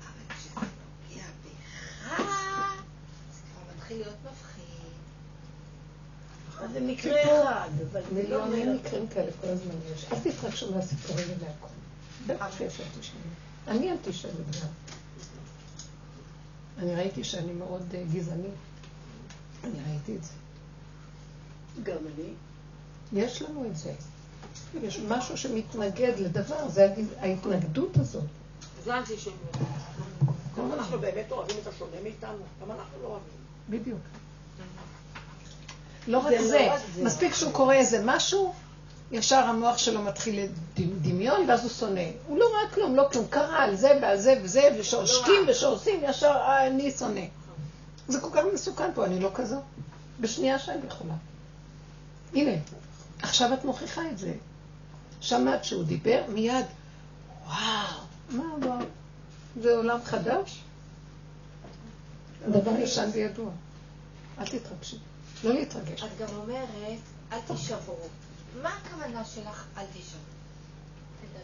אבל כשזה נוגע בך, זה כבר מתחיל להיות מפחיד. זה מקרה אחד, אבל זה לא מיליוני. מקרים כאלה כל הזמן יש. אל תתרגשו מהסיפורים ולהכל. בטח שיש אנטישמיות. אני אנטישמית גם. אני ראיתי שאני מאוד אה, גזענית. אני ראיתי את זה. גם אני. יש לנו את זה. יש משהו שמתנגד לדבר, זה ההתנגדות הזאת. זה אנטישמיות. גם אנחנו באמת אוהבים את השונה מאיתנו, גם אנחנו לא אוהבים. בדיוק. לא רק זה זה, לא רק זה. מספיק שהוא קורא איזה משהו, ישר המוח שלו מתחיל לדמיון, ואז הוא שונא. הוא לא ראה כלום, לא כלום, קרא על זה ועל זה וזה, ושעושקים ושעושים, ישר אה, אני שונא. זה כל כך מסוכן פה, אני לא כזו. בשנייה שאני יכולה. הנה, עכשיו את מוכיחה את זה. שמעת שהוא דיבר, מיד, וואו, מה לא, זה עולם חדש. דבר ישן וידוע. אל תתרגשי. לא להתרגש. את גם אומרת, אל תישברו. מה הכוונה שלך, אל תישברו?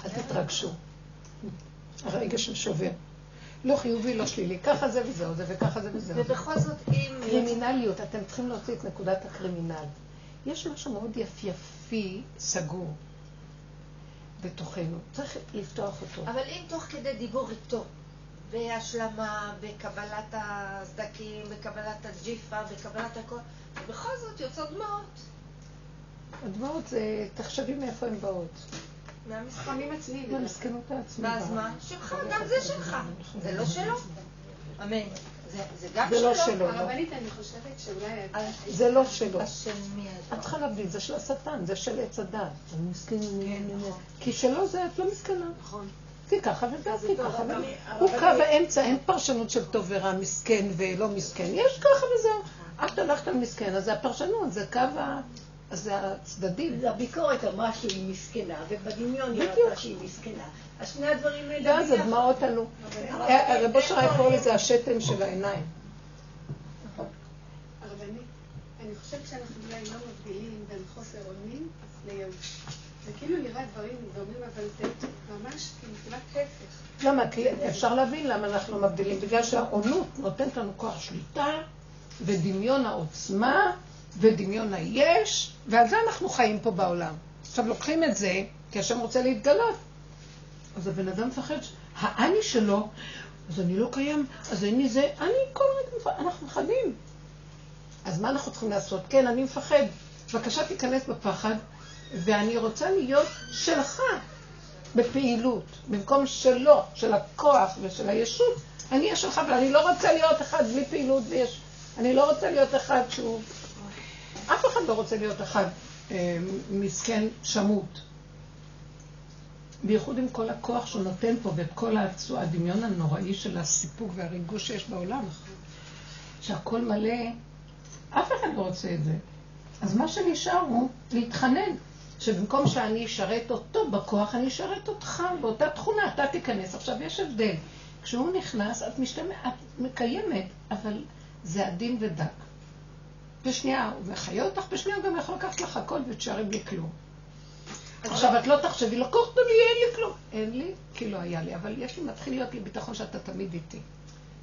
אל תתרגשו. הרגש שובר. לא חיובי, לא שלילי. ככה זה וזהו זה, וככה זה וזהו זה. ובכל זאת, אם... קרימינליות, אתם צריכים להוציא את נקודת הקרימינל. יש משהו מאוד יפייפי, סגור, בתוכנו. צריך לפתוח אותו. אבל אם תוך כדי דיבור איתו, בהשלמה, בקבלת הסדקים, בקבלת הג'יפה, בקבלת הכל, ובכל זאת יוצאות דמעות. הדמעות זה, תחשבי מאיפה הן באות. מהמשחקים עצמיים. מהמסכנות העצמית. ואז מה? שלך, גם זה שלך. זה לא שלו. אמן. זה- לא שלו. שלו. לא. הרבנית, אני חושבת שאולי... זה לא שלו. השם מי את. צריכה להבין, זה של השטן, זה של עץ הדת. אני מסכן, כי שלו זה את לא מסכנה. נכון. כי ככה וזה, כי ככה הוא קו האמצע, אין פרשנות של טוב ורע, מסכן ולא מסכן. יש ככה וזהו. את הלכת על מסכן, אז זה הפרשנות, זה קו ה... אז זה הצדדים. הביקורת אמרה שהיא מסכנה, ובדמיון היא. ראתה שהיא מסכנה. אז שני הדברים האלה ואז. הדמעות עלו. הרב אושר היה קורא לזה השתן של העיניים. הרבנית, אני חושבת שאנחנו אולי לא מבדילים בין חוסר אונים לייאוש. כאילו. למה? כי אפשר להבין למה אנחנו מבדילים. בגלל שהעונות נותנת לנו כוח שליטה, ודמיון העוצמה, ודמיון היש, ועל זה אנחנו חיים פה בעולם. עכשיו לוקחים את זה, כי השם רוצה להתגלות. אז הבן אדם מפחד, האני שלו, אז אני לא קיים, אז אין לי זה, אני כל רגע מפחד, אנחנו מפחדים. אז מה אנחנו צריכים לעשות? כן, אני מפחד. בבקשה תיכנס בפחד, ואני רוצה להיות שלך בפעילות, במקום שלו, של הכוח ושל הישות, אני אהיה שלך, ואני לא רוצה להיות אחד בלי פעילות ויש... אני לא רוצה להיות אחד שהוא... אף אחד לא רוצה להיות אחד אה, מסכן שמות. בייחוד עם כל הכוח שהוא נותן פה ואת כל הדמיון הנוראי של הסיפוק והריגוש שיש בעולם. שהכל מלא, אף אחד לא רוצה את זה. אז מה שנשאר הוא להתחנן, שבמקום שאני אשרת אותו בכוח, אני אשרת אותך באותה תכונה, אתה תיכנס. עכשיו, יש הבדל. כשהוא נכנס, את משתמע, את מקיימת, אבל זה עדין ודק. בשנייה הוא מחיה אותך, בשנייה הוא גם יכול לקחת לך הכל ותשארי בלי כלום. עכשיו, את לא תחשבי, לקחת לי, אין לי כלום. אין לי, כי לא היה לי, אבל יש לי, מתחיל להיות לי ביטחון שאתה תמיד איתי.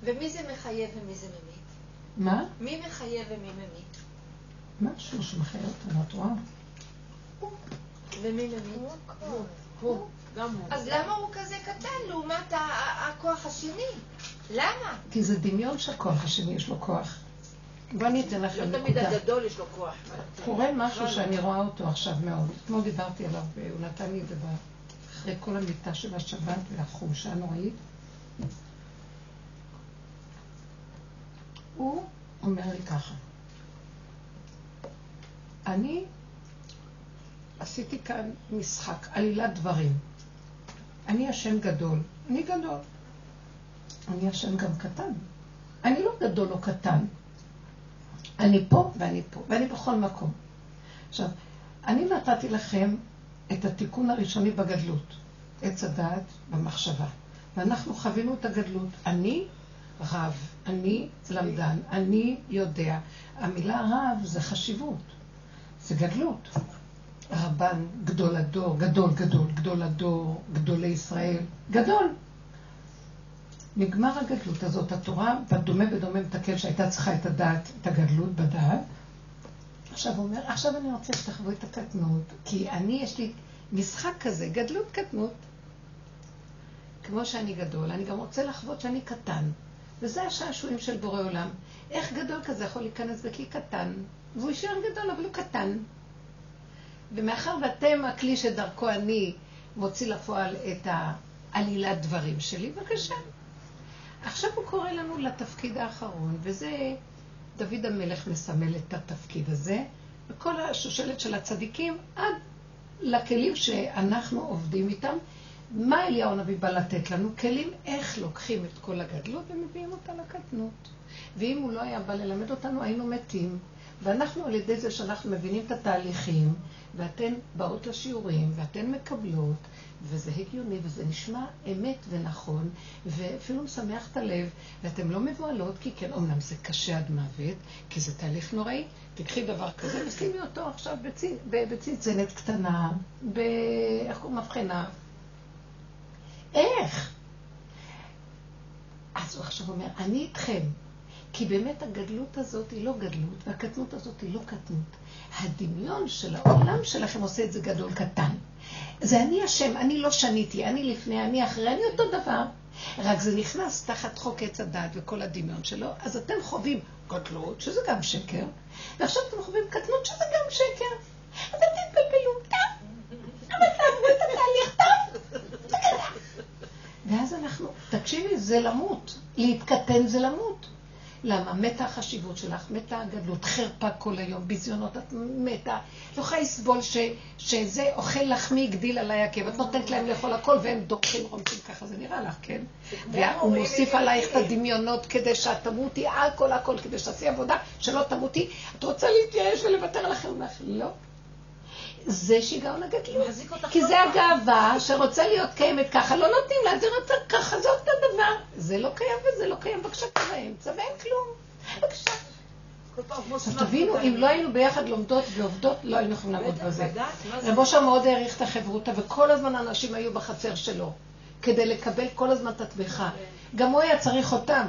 ומי זה מחייב ומי זה ממית? מה? מי מחייב ומי ממית? משהו שמחיה אותנו, את רואה? ומי ממית? הוא, גם הוא. אז למה הוא כזה קטן לעומת הכוח השני? למה? כי זה דמיון שהכוח השני יש לו כוח. בוא אני אתן לכם לא תמיד נקודה. הגדול יש לו כוח. קורה משהו שאני רואה אותו עכשיו מאוד. אתמול דיברתי עליו, והוא נתן לי את זה ב- אחרי כל המיטה של השבת והחומשה הנוראית. הוא אומר לי ככה, אני עשיתי כאן משחק, עלילת דברים. אני השם גדול, אני גדול. אני השם גם קטן. אני לא גדול או קטן. אני פה ואני פה, ואני בכל מקום. עכשיו, אני נתתי לכם את התיקון הראשוני בגדלות, עץ הדעת במחשבה. ואנחנו חווינו את הגדלות. אני רב, אני למדן, אני יודע. המילה רב זה חשיבות, זה גדלות. רבן, גדול הדור, גדול, גדול, גדול הדור, גדולי ישראל, גדול. נגמר הגדלות הזאת, התורה, בדומה בדומה מתקן שהייתה צריכה את הדעת, את הגדלות בדעת. עכשיו הוא אומר, עכשיו אני רוצה שתחוו את הקטנות, כי אני, יש לי משחק כזה, גדלות קטנות. כמו שאני גדול, אני גם רוצה לחוות שאני קטן. וזה השעשועים של בורא עולם. איך גדול כזה יכול להיכנס בכלי קטן? והוא יישאר גדול, אבל הוא קטן. ומאחר ואתם הכלי שדרכו אני מוציא לפועל את העלילת דברים שלי, בבקשה. עכשיו הוא קורא לנו לתפקיד האחרון, וזה דוד המלך מסמל את התפקיד הזה, וכל השושלת של הצדיקים עד לכלים שאנחנו עובדים איתם. מה אליהו הנביא בא לתת לנו? כלים איך לוקחים את כל הגדלות ומביאים אותה לקטנות. ואם הוא לא היה בא ללמד אותנו, היינו מתים. ואנחנו על ידי זה שאנחנו מבינים את התהליכים, ואתן באות לשיעורים, ואתן מקבלות, וזה הגיוני, וזה נשמע אמת ונכון, ואפילו משמח את הלב, ואתן לא מבוהלות, כי כן, אמנם זה קשה עד מוות, כי זה תהליך נוראי. תקחי דבר כזה ושימי אותו עכשיו בצנצנת קטנה, ב... איך קוראים מבחנה? איך? אז הוא עכשיו אומר, אני איתכם, כי באמת הגדלות הזאת היא לא גדלות, והקטנות הזאת היא לא קטנות. הדמיון של העולם שלכם עושה את זה גדול קטן. זה אני השם, אני לא שניתי, אני לפני, אני אחרי, אני אותו דבר. רק זה נכנס תחת חוק עץ הדת וכל הדמיון שלו, אז אתם חווים גדלות, שזה גם שקר, ועכשיו אתם חווים קטנות, שזה גם שקר. אז אתם תתבלבלו, טוב, אבל תעברו את התהליך, טוב, ואז אנחנו, תקשיבי, זה למות. להתקטן זה למות. למה? מתה החשיבות שלך, מתה הגדלות, חרפה כל היום, ביזיונות, את מתה. לא יכולה לסבול ש, שזה אוכל לחמי הגדיל עליי עקב, את נותנת להם לאכול הכל והם דורכים רומסים ככה, זה נראה לך, כן? והוא מוסיף עלייך את הדמיונות כדי שאת תמותי, הכל הכל, כדי שתעשי עבודה, שלא תמותי. את רוצה להתייאש ולוותר לכם? לא. זה שיגעון הגדלות. כי זה הגאווה שרוצה להיות קיימת ככה, לא נותנים לה, זה רוצה ככה, זה אותו דבר. זה לא קיים וזה לא קיים, בבקשה באמצע, ואין כלום. בבקשה. תבינו, אם לא היינו ביחד לומדות ועובדות, לא היינו יכולים לעבוד בזה. רב אושר מאוד העריך את החברותה, וכל הזמן האנשים היו בחצר שלו, כדי לקבל כל הזמן את התמיכה. גם הוא היה צריך אותם.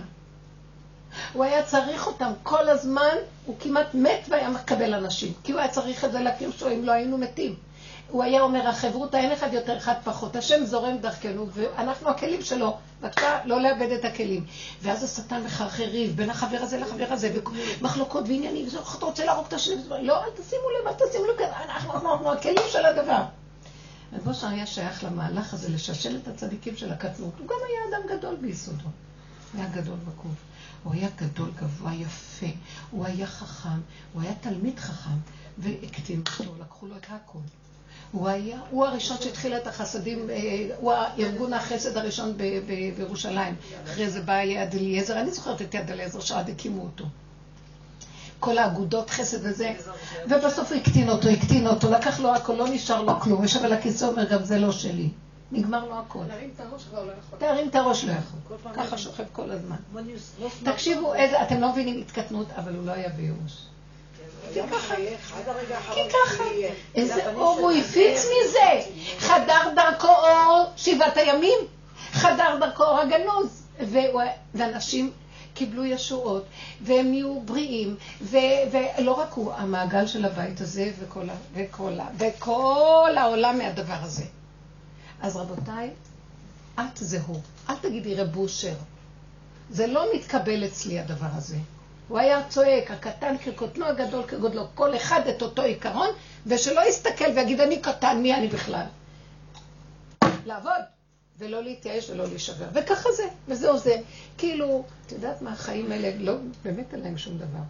הוא היה צריך אותם כל הזמן, הוא כמעט מת והיה מקבל אנשים, כי הוא היה צריך את זה להכיר שלו, אם לא היינו מתים. הוא היה אומר, החברותה אין אחד יותר, אחד פחות. השם זורם דרכנו, ואנחנו הכלים שלו. בבקשה, לא לאבד את הכלים. ואז השטן מחרחר ריב בין החבר הזה לחבר הזה, ומחלוקות ועניינים, אתה רוצה להרוג את השני, לא, אל תשימו לב, אל תשימו לב, אנחנו, אנחנו, אנחנו הכלים של הדבר. רב אושר היה שייך למהלך הזה לששל את הצדיקים של הקטנות. הוא גם היה אדם גדול ביסודו. היה גדול בקוף. הוא היה גדול, גבוה, יפה, הוא היה חכם, הוא היה תלמיד חכם, והקטין אותו, לקחו לו את הכל. הוא היה, הוא הראשון שהתחיל את החסדים, אה, הוא הארגון החסד הראשון בירושלים. אחרי זה בא יד אליעזר, אני זוכרת את יד אליעזר שעד הקימו אותו. כל האגודות חסד וזה, ובסוף הוא הקטין אותו, הקטין אותו, לקח לו הכל, לא נשאר לו כלום, יושב על הכיסא, אומר, גם זה לא שלי. נגמר לו הכל. להרים את הראש כבר לא יכול. תרים את הראש לא יכול. ככה שוכב כל הזמן. תקשיבו, אתם לא מבינים התקטנות, אבל הוא לא היה בייאוש. כי ככה, כי ככה, איזה אור הוא הפיץ מזה. חדר דרכו אור שבעת הימים, חדר דרכו אור הגנוז. ואנשים קיבלו ישועות, והם נהיו בריאים, ולא רק הוא, המעגל של הבית הזה וכל העולם מהדבר הזה. אז רבותיי, את זה הוא. אל תגידי רב אושר. זה לא מתקבל אצלי הדבר הזה. הוא היה צועק, הקטן כקוטנו, הגדול כגודלו, כל אחד את אותו עיקרון, ושלא יסתכל ויגיד, אני קטן, מי אני בכלל? לעבוד, ולא להתייאש ולא להישבר. וככה זה, וזהו זה. כאילו, את יודעת מה, החיים האלה, לא, באמת אין להם שום דבר.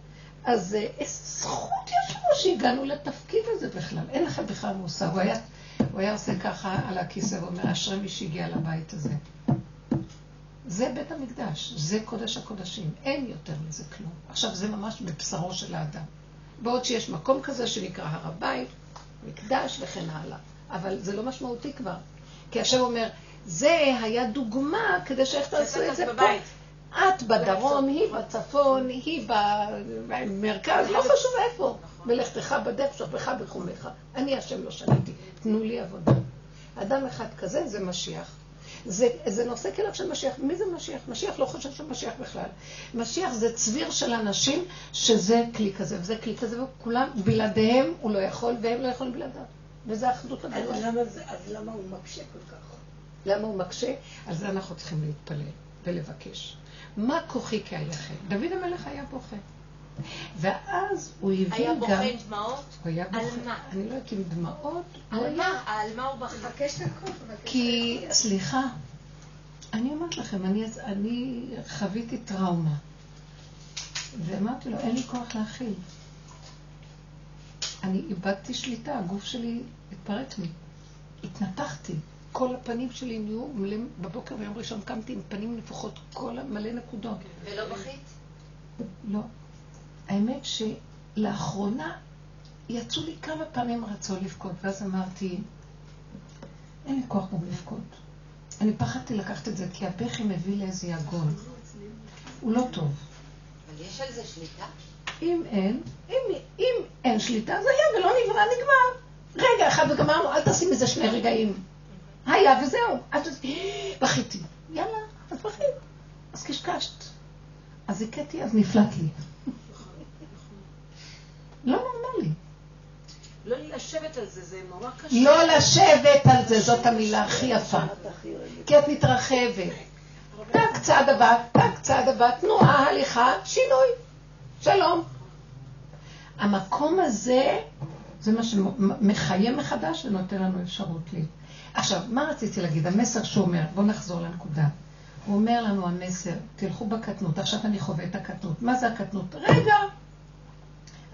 אז אה, איזה זכות יש לנו שהגענו לתפקיד הזה בכלל. אין לכם בכלל מושג. הוא היה הוא היה עושה ככה על הכיסא ואומר, אשרי מי שהגיע לבית הזה. זה בית המקדש, זה קודש הקודשים, אין יותר מזה כלום. עכשיו, זה ממש בבשרו של האדם. בעוד שיש מקום כזה שנקרא הר הבית, מקדש וכן הלאה. אבל זה לא משמעותי כבר. כי השם אומר, זה היה דוגמה כדי שאיך תעשו את זה פה. את בדרום, היא בצפון, היא במרכז, לא חשוב איפה. מלאכתך בדף, שוכבך בחומך. אני השם לא שניתי, תנו לי עבודה. אדם אחד כזה זה משיח. זה, זה נושא כליו של משיח. מי זה משיח? משיח לא חושב שהוא משיח בכלל. משיח זה צביר של אנשים שזה כלי כזה וזה כלי כזה, וכולם, בלעדיהם הוא לא יכול, והם לא יכולים בלעדיו. וזה אחדות הגדולה. אז, אז למה הוא מקשה כל כך? למה הוא מקשה? על זה אנחנו צריכים להתפלל ולבקש. מה כוחי כי היחד? דוד המלך היה בוכה. ואז הוא הבין גם... היה בוכה עם דמעות? הוא היה בוכה. על מה? אני לא יודעת אם דמעות. על מה? על מה הוא בכה? מבקש את הכל. כי, סליחה, אני אומרת לכם, אני, אני חוויתי טראומה. ואמרתי לו, אין לי כוח להכיל. אני איבדתי שליטה, הגוף שלי התפרק לי. התנתחתי. כל הפנים שלי נהיו מלאים, בבוקר ביום ראשון קמתי עם פנים נפוחות, כל מלא נקודות. ולא בכית? לא. האמת לאחרונה יצאו לי כמה פעמים רצון לבכות, ואז אמרתי, אין לי כוח גם לבכות. אני פחדתי לקחת את זה, כי הבכי מביא לאיזה יגון. הוא לא טוב. אבל יש על זה שליטה? אם אין, אם, אם אין שליטה, זה היה ולא נברא, נגמר. רגע אחד וגמרנו, אל תשים איזה שני רגעים. היה וזהו. תעשי, בכיתי. יאללה, אז בכית. אז קשקשת. אז הכיתי, אז נפלט לי. לא נורמלי. לא לשבת על זה, זה נורא קשה. לא לשבת על זה, זאת המילה הכי יפה. כי את מתרחבת. טק צעד הבא, טק צעד הבא, תנועה, הליכה, שינוי. שלום. המקום הזה, זה מה שמחיה מחדש ונותן לנו אפשרות לי. עכשיו, מה רציתי להגיד? המסר שהוא אומר, בואו נחזור לנקודה. הוא אומר לנו המסר, תלכו בקטנות. עכשיו אני חווה את הקטנות. מה זה הקטנות? רגע,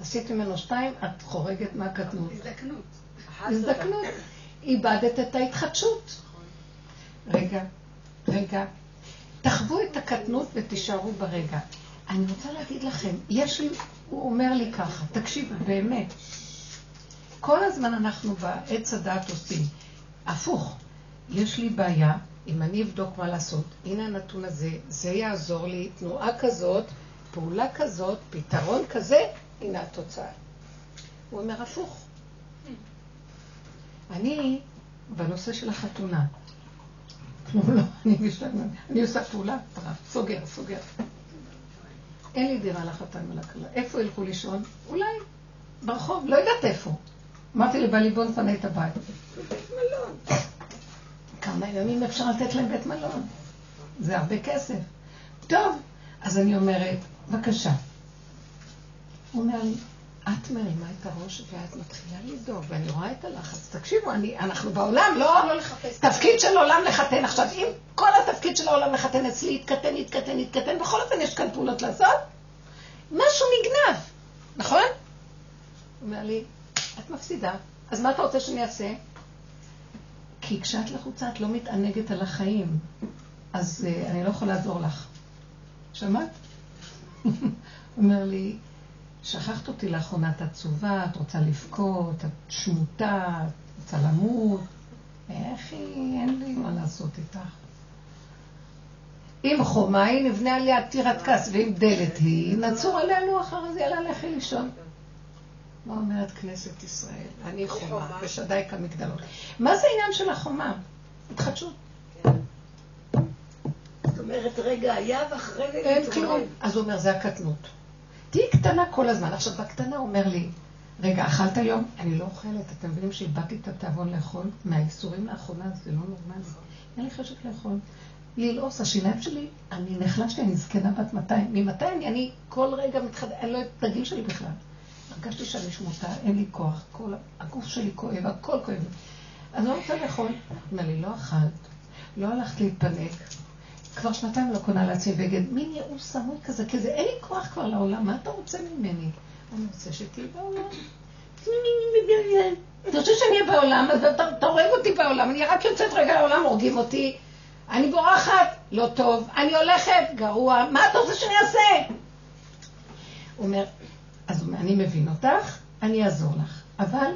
עשית ממנו שתיים, את חורגת מהקטנות. הזדקנות. הזדקנות. איבדת את ההתחדשות. רגע, רגע. תחוו את הקטנות ותישארו ברגע. אני רוצה להגיד לכם, יש לי, הוא אומר לי ככה, תקשיבו, באמת. כל הזמן אנחנו בעץ הדעת עושים. הפוך, יש לי בעיה, אם אני אבדוק מה לעשות, הנה הנתון הזה, זה יעזור לי, תנועה כזאת, פעולה כזאת, פתרון כזה, הנה התוצאה. הוא אומר הפוך. אני, בנושא של החתונה, לא, אני, עושה פעולה, סוגר, סוגר. אין לי דירה לחתן ולכלה. איפה ילכו לישון? אולי ברחוב, לא יודעת איפה. אמרתי לבעלי בוא נפנה את הבית. בית מלון. כמה ימים אפשר לתת להם בית מלון? זה הרבה כסף. טוב, אז אני אומרת, בבקשה. הוא אומר לי, את מרימה את הראש ואת מתחילה לדאוג, ואני רואה את הלחץ. תקשיבו, אני, אנחנו בעולם, לא, לא לחפש. תפקיד של עולם לחתן. עכשיו, אם כל התפקיד של העולם לחתן אצלי יתקתן, יתקתן, יתקתן, בכל אופן יש כאן פעולות לעשות, משהו נגנב, נכון? הוא אומר לי, את מפסידה, אז מה אתה רוצה שאני אעשה? כי כשאת לחוצה את לא מתענגת על החיים, אז uh, אני לא יכולה לעזור לך. שמעת? [LAUGHS] אומר לי, שכחת אותי לאחרונה, את עצובה, את רוצה לבכות, את שמוטה, את רוצה למות. איך היא, אין לי מה לעשות איתך. אם חומה היא, נבנה עליה טירת כס, ואם דלת היא, נצור עליה לוח אחרי זה, יאללה, לכי לישון. מה אומרת כנסת ישראל? אני חומה, ושדי כמגדלות. מה זה העניין של החומה? התחדשות. זאת אומרת, רגע היה ואחרי זה... אין כלום. אז הוא אומר, זה הקטנות. תהיי קטנה כל הזמן. עכשיו, בקטנה הוא אומר לי, רגע, אכלת היום? אני לא אוכלת. אתם מבינים שאיבדתי את התיאבון לאכול? מהאיסורים לאחרונה זה לא נורמלי. אין לי חשק לאכול. ללעוס, השיניים שלי, אני נחלשתי, אני זקנה בת 200. ממתי אני, אני כל רגע מתחדש, אין לו את הגיל שלי בכלל. הרגשתי שאני שמוטה, אין לי כוח, כל, הגוף שלי כואב, הכל כואב. אז לא רוצה לאכול. אומר לי, לא אכלת, לא הלכת להתפנק, כבר שנתיים לא קונה לעצמי בגד, מין ייאוש סמוי כזה, כי זה אין לי כוח כבר לעולם, מה אתה רוצה ממני? אני רוצה שתהיי בעולם. אתה רוצה שאני אהיה בעולם, אז אתה הורג אותי בעולם, אני רק יוצאת רגע לעולם, הורגים אותי. אני בורחת, לא טוב. אני הולכת, גרוע. מה אתה רוצה שאני אעשה? הוא אומר, אני מבין אותך, אני אעזור לך, אבל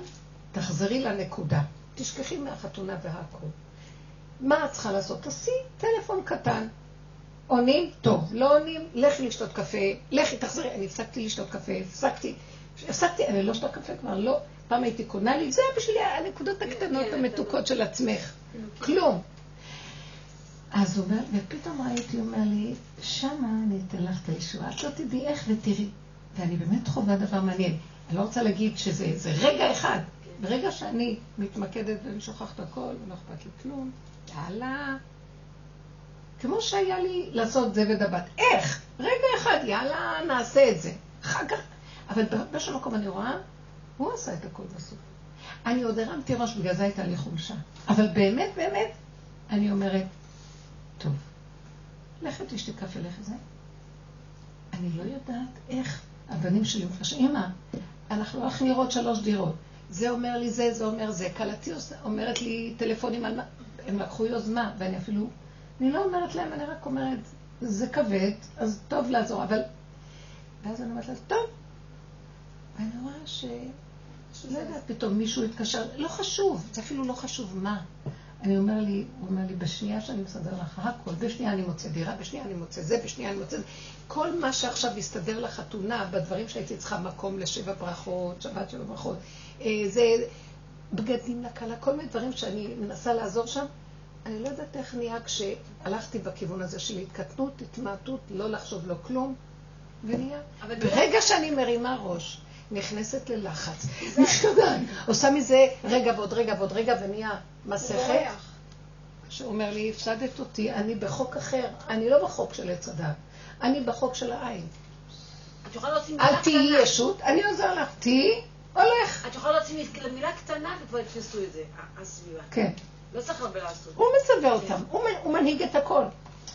תחזרי לנקודה. תשכחי מהחתונה והכל. מה את צריכה לעשות? תעשי טלפון קטן. עונים? טוב. לא עונים? לכי לשתות קפה. לכי, תחזרי. אני הפסקתי לשתות קפה, הפסקתי. הפסקתי, אני לא שותה קפה כבר, לא. פעם הייתי קונה לי, זה בשבילי הנקודות הקטנות המתוקות של עצמך. כלום. אז הוא אומר, ופתאום ראיתי, הוא אומר לי, שמה אני אתן לך את הישועה. את לא תדעי איך ותראי. ואני באמת חווה דבר מעניין. אני לא רוצה להגיד שזה רגע אחד. ברגע שאני מתמקדת ואני שוכחת הכל, ולא אכפת לי כלום, יאללה. כמו שהיה לי לעשות זה ודבת. איך? רגע אחד, יאללה, נעשה את זה. אחר כך, אבל באיזשהו מקום אני רואה, הוא עשה את הכל בסוף. אני עוד הרמתי ראש, בגלל זה הייתה לי חולשה. אבל באמת, באמת, אני אומרת, טוב, לכי תשתי קפה, לכי זה. אני לא יודעת איך הבנים שלי מפרשים, אמא, אנחנו הולכים לראות שלוש דירות. זה אומר לי זה, זה אומר זה. כלתי אומרת לי טלפונים על מה, הם לקחו יוזמה, ואני אפילו, אני לא אומרת להם, אני רק אומרת, זה כבד, אז טוב לעזור, אבל... ואז אני אומרת לה, טוב, ואני רואה ש... לא יודעת, פתאום מישהו התקשר, לא חשוב, זה אפילו לא חשוב מה. אני אומר לי, הוא אומר לי, בשנייה שאני מסדר לך הכל, בשנייה אני מוצא דירה, בשנייה אני מוצא זה, בשנייה אני מוצא... כל מה שעכשיו יסתדר לחתונה, בדברים שהייתי צריכה מקום לשבע ברכות, שבת שבע ברכות, אה, זה בגדים לכלה, כל מיני דברים שאני מנסה לעזור שם. אני לא יודעת איך נהיה כשהלכתי בכיוון הזה של התקטנות, התמעטות, לא לחשוב לא כלום, ונהיה. ברגע שאני מרימה ראש, נכנסת ללחץ, עושה מזה רגע ועוד רגע ועוד רגע, ונהיה מסכת. שאומר לי, הפסדת אותי, אני בחוק אחר, אני לא בחוק של עץ הדת, אני בחוק של העין. אל תהיי. ישות, אני עוזר לך, תהיי, הולך. את יכולה להוציא מילה קטנה וכבר יתפסו את זה, ה- הסביבה. כן. לא צריך הרבה לעשות. הוא מצווה אותם, הוא מנהיג את הכל.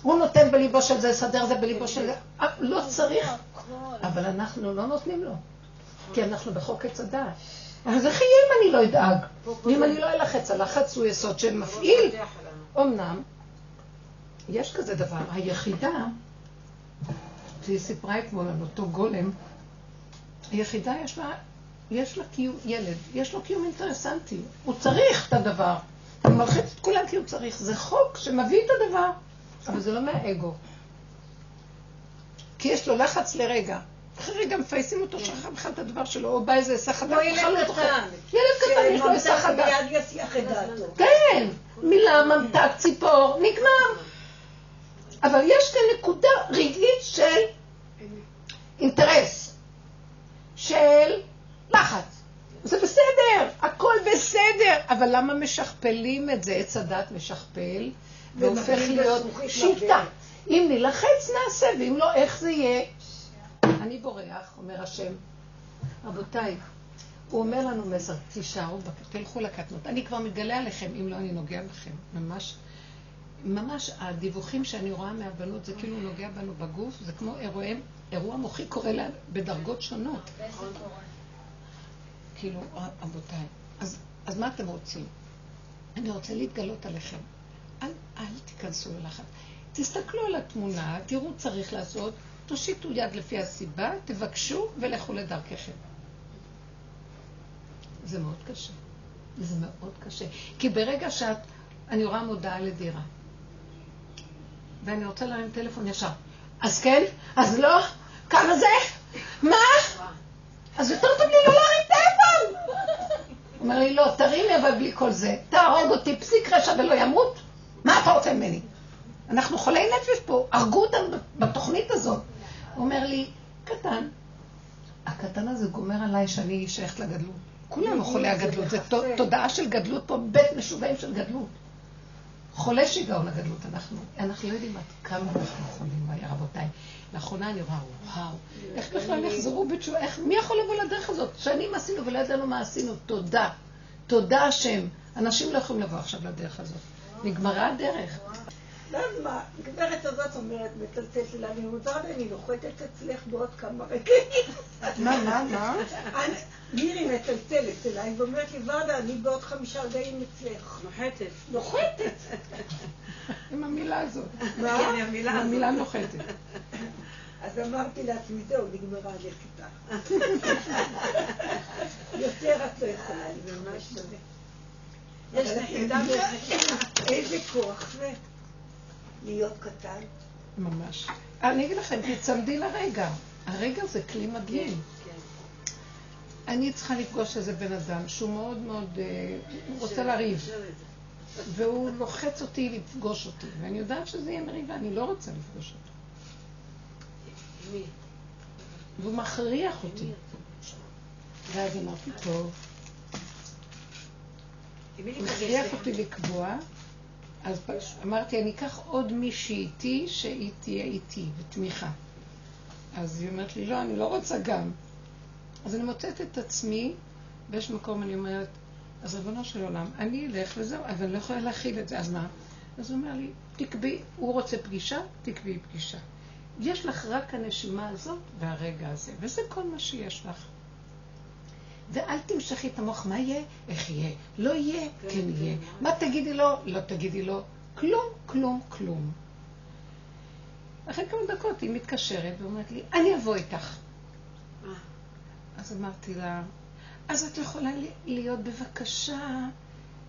הוא נותן בליבו של זה, לסדר זה בליבו של זה. אה, לא צריך, אבל אנחנו לא נותנים לו. כי אנחנו בחוק עץ הדעת. אז איך יהיה אם אני לא אדאג? ואם אני לא אלחץ? הלחץ הוא יסוד שמפעיל. אמנם, יש כזה דבר, היחידה, שהיא סיפרה אתמול על אותו גולם, היחידה יש לה, יש לה קיום, ילד, יש לו קיום אינטרסנטי, הוא צריך את הדבר, הוא מלחיץ את כולם כי הוא צריך, זה חוק שמביא את הדבר, אבל זה לא מהאגו. כי יש לו לחץ לרגע. אחרי רגע מפייסים אותו, שכח בכלל את הדבר שלו, או בא איזה היסח הדעת, ילד. קטן. ילד קטן, יש לו היסח הדעת. כן, מילה, ממתק, ציפור, נגמר. אבל יש כאן נקודה רגעית של אינטרס, של לחץ. זה בסדר, הכל בסדר, אבל למה משכפלים את זה? עץ הדת משכפל, והופך להיות שיטה. אם נלחץ נעשה, ואם לא, איך זה יהיה? אני בורח, אומר השם. רבותיי, הוא אומר לנו מסר, תישארו, תלכו לקטנות. אני כבר מגלה עליכם, אם לא, אני נוגע בכם. ממש, ממש הדיווחים שאני רואה מהבנות, זה כאילו נוגע בנו בגוף, זה כמו אירועי, אירוע מוחי קורה לה בדרגות שונות. כאילו, רבותיי, אז, אז מה אתם רוצים? אני רוצה להתגלות עליכם. אל, אל תיכנסו ללחץ. תסתכלו על התמונה, תראו צריך לעשות, תושיטו יד לפי הסיבה, תבקשו ולכו לדרככם. זה מאוד קשה. זה מאוד קשה. כי ברגע שאת, אני רואה מודעה לדירה, ואני רוצה להרים טלפון ישר. אז כן? אז לא? כמה זה? מה? אז יותר טוב לי לא להרים טלפון! אומר לי, לא, תרימי אבל בלי כל זה. תהרוג אותי, פסיק רשע ולא ימות. מה אתה רוצה ממני? אנחנו חולי נפש פה, הרגו אותנו בתוכנית הזאת. הוא אומר לי, קטן, הקטן הזה גומר עליי שאני שייכת לגדלות. כולנו חולי הגדלות, זו תודעה של גדלות פה, בית משוגעים של גדלות. חולי שיגעון הגדלות אנחנו. אנחנו לא יודעים עד כמה אנחנו חולים, רבותיי. לאחרונה אני רואה, וואו, איך בכלל יחזרו בתשובה, איך, מי יכול לבוא לדרך הזאת? שנים עשינו ולא ידענו מה עשינו, תודה. תודה השם. אנשים לא יכולים לבוא עכשיו לדרך הזאת. נגמרה הדרך. ואז מה, הגברת הזאת אומרת, מצלצלת אליי, אני רוצה, אני נוחתת אצלך בעוד כמה רגעים. מה, מה, מה? אני- מירי מצלצלת אליי ואומרת לי, ורדה, אני בעוד חמישה רגעים אצלך. נוחתת. נוחתת. עם המילה הזאת. מה? כן, המילה הזאת. המילה נוחתת. אז אמרתי לעצמי, זהו, נגמרה הנחיתה. יותר את לא יכולה, אני ממש שווה. יש אבל נחיתה איזה כוח זה להיות קטן. ממש. אני אגיד לכם, תצמדי לרגע. הרגע זה כלי מדהים. כן. אני צריכה לפגוש איזה בן אדם שהוא מאוד מאוד, אה, רוצה לריב, והוא לוחץ אותי לפגוש אותי, ואני יודעת שזה יהיה מריבה, אני לא רוצה לפגוש אותו. והוא מכריח אותי. ואז אמרתי, טוב, הוא? הכריח אותי לקבוע, אז אמרתי, אני אקח עוד מישהי איתי, שהיא תהיה איתי, בתמיכה. אז היא אומרת לי, לא, אני לא רוצה גם. אז אני מוצאת את עצמי, באיש מקום אני אומרת, אז ריבונו של עולם, אני אלך וזהו, אבל אני לא יכולה להכיל את זה, אז מה? אז הוא אומר לי, תקבעי, הוא רוצה פגישה, תקבעי פגישה. יש לך רק הנשימה הזאת והרגע הזה, וזה כל מה שיש לך. ואל תמשכי את המוח, מה יהיה? איך יהיה? לא יהיה? כן יהיה. מה תגידי לו? לא תגידי לו. כלום, כלום, כלום. אחרי כמה דקות היא מתקשרת ואומרת לי, אני אבוא איתך. אז אמרתי לה, אז את יכולה להיות בבקשה,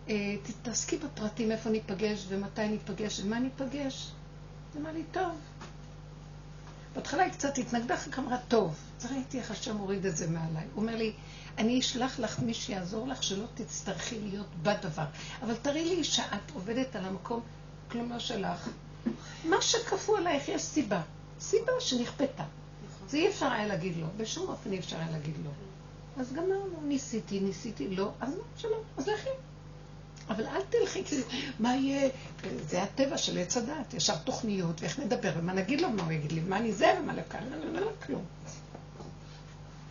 אה, תתעסקי בפרטים איפה ניפגש ומתי ניפגש ומה ניפגש. היא אמרה לי, טוב. בהתחלה היא קצת התנגדה, אחר כך אמרה, טוב. ראיתי איך השם הוריד את זה מעליי. הוא אומר לי, אני אשלח לך מי שיעזור לך, שלא תצטרכי להיות בדבר. אבל תראי לי שאת עובדת על המקום, כלומר שלך. מה שכפו עלייך, יש סיבה. סיבה שנכפתה. זה אי אפשר היה להגיד לא, בשום אופן אי אפשר היה להגיד לא. אז גמרנו, ניסיתי, ניסיתי, לא, אז לא, שלא, אז לכי. אבל אל תלכי, כאילו, מה יהיה? זה הטבע של עץ הדת, ישר תוכניות, ואיך נדבר, ומה נגיד לו, מה הוא יגיד לי, מה אני זה ומה לכאן, לא, לא, לא, כלום.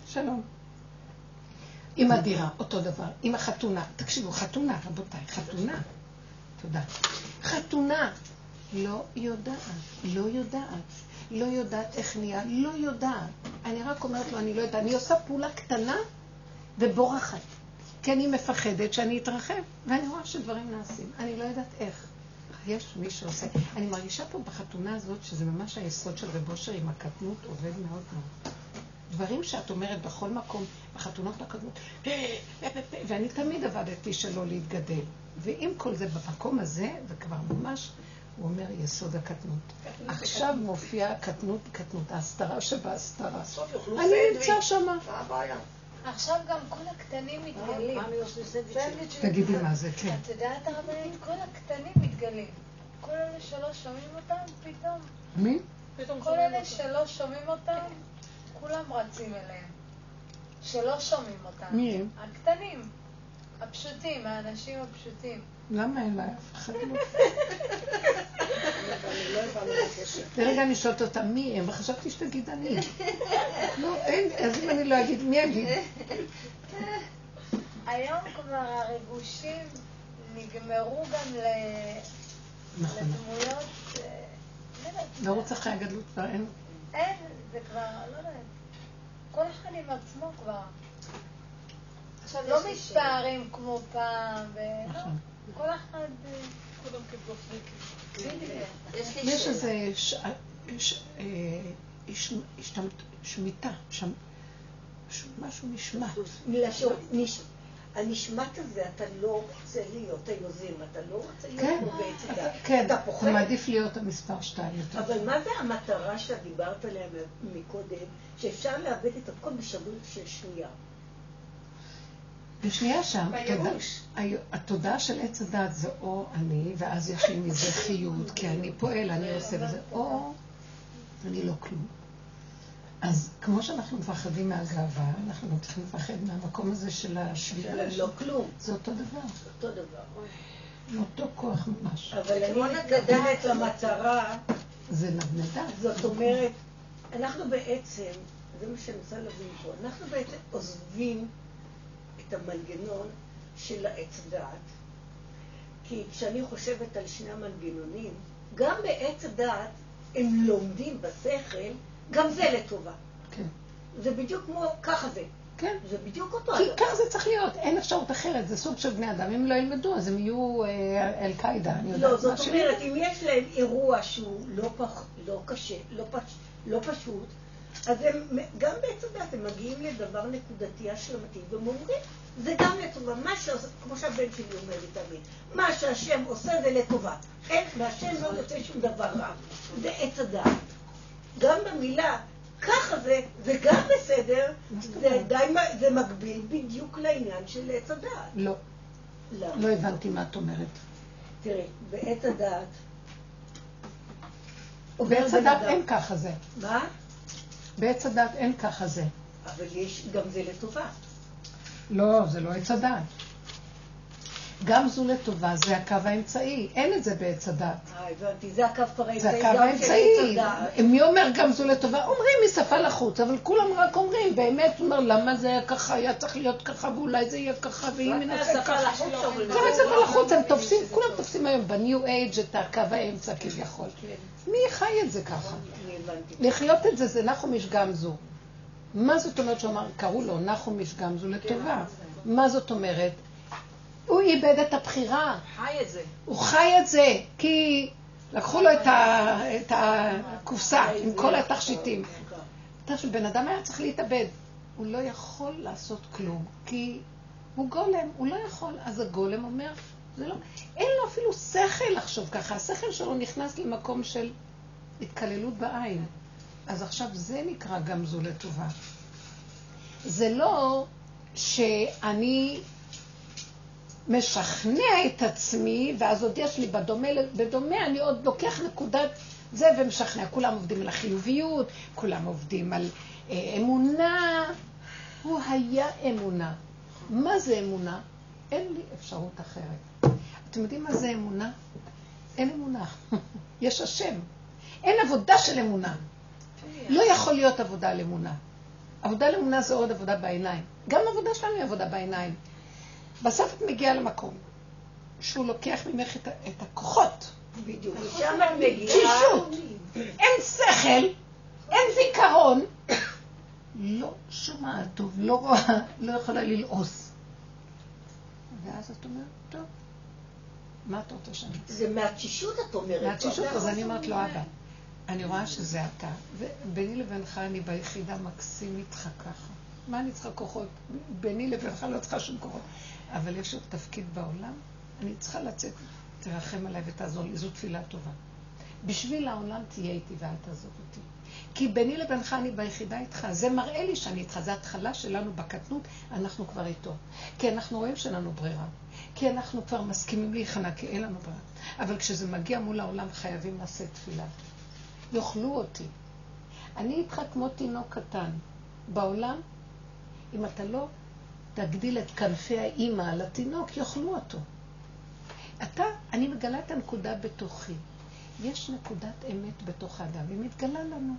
שלום. עם הדירה, אותו דבר. עם החתונה. תקשיבו, חתונה, רבותיי, חתונה. תודה. חתונה. לא יודעת, לא יודעת. לא יודעת איך נהיה, לא יודעת. אני רק אומרת לו, אני לא יודעת. אני עושה פעולה קטנה ובורחת. כי אני מפחדת שאני אתרחב, ואני רואה שדברים נעשים. אני לא יודעת איך. יש מי שעושה. אני מרגישה פה בחתונה הזאת, שזה ממש היסוד של רב אושר עם הקטנות, עובד מאוד מאוד. דברים שאת אומרת בכל מקום, בחתונות הקודמות, ואני תמיד עבדתי שלא להתגדל. ועם כל זה, במקום הזה, זה כבר ממש, הוא אומר, יסוד הקטנות. עכשיו מופיעה הקטנות, קטנות, ההסתרה שבהסתרה. אני נמצא שמה. עכשיו גם כל הקטנים מתגלים. תגידי מה זה, כן. את יודעת הרבנית? כל הקטנים מתגלים. כל אלה שלא שומעים אותם, פתאום. מי? כל אלה שלא שומעים אותם, כולם רצים אליהם. שלא שומעים אותם. מי הם? הקטנים, הפשוטים, האנשים הפשוטים. למה אין לה אף אחד לא? אני לא הבנתי את הקשר. לרגע אני שואלת אותה מי הם, וחשבתי שתגיד אני. לא, אין, אז אם אני לא אגיד, מי אגיד? היום כבר הריגושים נגמרו גם ל- נכון. לדמויות, אה, לא יודעת, לרוץ אחרי הגדלות כבר אין. אין, זה כבר, לא יודעת, כל אחד עם עצמו כבר. עכשיו לא. מסתערים כמו פעם, ולא, נכון. כל אחד... אה, כולם. בדיוק. יש. איזה אה, השתמת- שמיטה, משהו נשמט. הנשמת הזה, אתה לא רוצה להיות היוזם, אתה לא רוצה להיות כן, בעץ אתה- הדת. כן, אתה אתה פוחד. מעדיף להיות המספר שתיים יותר. אבל מה זה המטרה שאת דיברת עליה מקודם, שאפשר לאבד את הכל בשבוע של שנייה? בשנייה שם, התודעה של עץ הדת זה או אני, ואז יש לי מזה חיות, כי אני פועל, אני עושה וזה, או אני לא כלום. אז כמו שאנחנו מפחדים מהגאווה, אנחנו גם צריכים לפחד מהמקום הזה של השבירה. של לא כלום, זה אותו דבר, אותו דבר. אותו כוח ממש. אבל אני. מתכוונת למטרה, זה נדנדה. זאת אומרת, אנחנו בעצם, זה מה שאני רוצה להבין פה, אנחנו בעצם עוזבים את המנגנון של העץ דעת, כי כשאני חושבת על שני המנגנונים, גם בעץ הדעת הם לומדים בשכל, גם זה לטובה. כן. זה בדיוק כמו, ככה זה. כן. זה בדיוק אותו כי. ככה זה צריך להיות, אין אפשרות אחרת, זה סוג של בני אדם. אם לא ילמדו, אז הם יהיו אה, אל-קאידה, אני יודעת לא, זאת. אומרת, אם יש להם אירוע שהוא לא, פח, לא קשה, לא, פש, לא פשוט, אז הם, גם בעצם הם מגיעים לדבר נקודתי השלמתי, והם אומרים, זה גם לטובה, מה שעושה, כמו שהבן שלי אומר לי תמיד, מה שהשם עושה זה לטובה. אין, מהשם לא יוצא שום דבר רע. זה עץ הדעת. גם במילה, ככה זה, זה גם בסדר, זה די, זה מקביל בדיוק לעניין של עץ הדעת. לא, למה? לא הבנתי מה את אומרת. תראי, בעץ הדעת, בעץ אדם- אין ככה זה. מה? בעץ הדת אין ככה זה. אבל יש, גם זה לטובה. לא, זה לא עץ הדת. גם זו לטובה, זה הקו האמצעי. אין את זה בעץ הדת. אה, הבנתי, זה הקו זה האמצעי, הקו גם של עץ האמצעי. מי אומר גם זו לטובה? אומרים משפה לחוץ, אבל כולם רק אומרים, באמת, הוא אומר, למה זה היה ככה, היה צריך להיות ככה, ואולי זה יהיה ככה, ואם ננסה ככה. לחוץ אומרים. זה משפה לחוץ, הם תופסים, כולם תופסים היום בניו אייג' את הקו האמצע כביכול. מי חי את זה ככה? לחיות את זה זה נחום איש גמזו. מה זאת אומרת שהוא אמר, קראו לו נחום איש גמזו לטובה. מה זאת אומרת? הוא איבד את הבחירה, חי את זה. הוא חי את זה, כי לקחו לו את, ה, את הקופסה עם כל התכשיטים. חושב, בן אדם היה צריך להתאבד. הוא לא יכול לעשות כלום, כי הוא גולם, הוא לא יכול. אז הגולם אומר, זה לא, אין לו אפילו שכל לחשוב ככה, השכל שלו נכנס למקום של התקללות בעין. אז עכשיו זה נקרא גם זו לטובה. זה לא שאני משכנע את עצמי, ואז עוד יש לי בדומה, בדומה אני עוד לוקח נקודת זה ומשכנע. כולם עובדים על החיוביות, כולם עובדים על אה, אמונה. הוא היה אמונה. מה זה אמונה? אין לי אפשרות אחרת. אתם יודעים מה זה אמונה? אין אמונה. [LAUGHS] יש השם. אין עבודה של אמונה. לא יכול להיות עבודה על אמונה. עבודה על אמונה זה עוד עבודה בעיניים. גם עבודה שלנו היא עבודה בעיניים. בסוף את מגיעה למקום שהוא לוקח ממך את, את הכוחות. בדיוק. ושם את מגיעה... תשישות. אין שכל, אין זיכרון. לא שומעת טוב, לא רואה, לא יכולה ללעוס. ואז את אומרת, טוב, מה את רוצה שאני... זה מהתשישות את אומרת. מהתשישות, אז אני אומרת לו, אבא, אני רואה שזה אתה, וביני לבינך אני ביחידה מקסים איתך ככה. מה אני צריכה כוחות? ביני לבינך לא צריכה שום כוחות. אבל יש עוד תפקיד בעולם, אני צריכה לצאת, תרחם עליי ותעזור לי, זו תפילה טובה. בשביל העולם תהיה איתי ואל תעזוב אותי. כי ביני לבינך אני ביחידה איתך, זה מראה לי שאני איתך, זה התחלה שלנו בקטנות, אנחנו כבר איתו. כי אנחנו רואים שאין לנו ברירה. כי אנחנו כבר מסכימים להיכנע, כי אין לנו ברירה. אבל כשזה מגיע מול העולם חייבים לשאת תפילה. יאכלו אותי. אני איתך כמו תינוק קטן. בעולם, אם אתה לא תגדיל את כנפי האימא על התינוק, יאכלו אותו. אתה, אני מגלה את הנקודה בתוכי. יש נקודת אמת בתוך האדם, היא מתגלה לנו.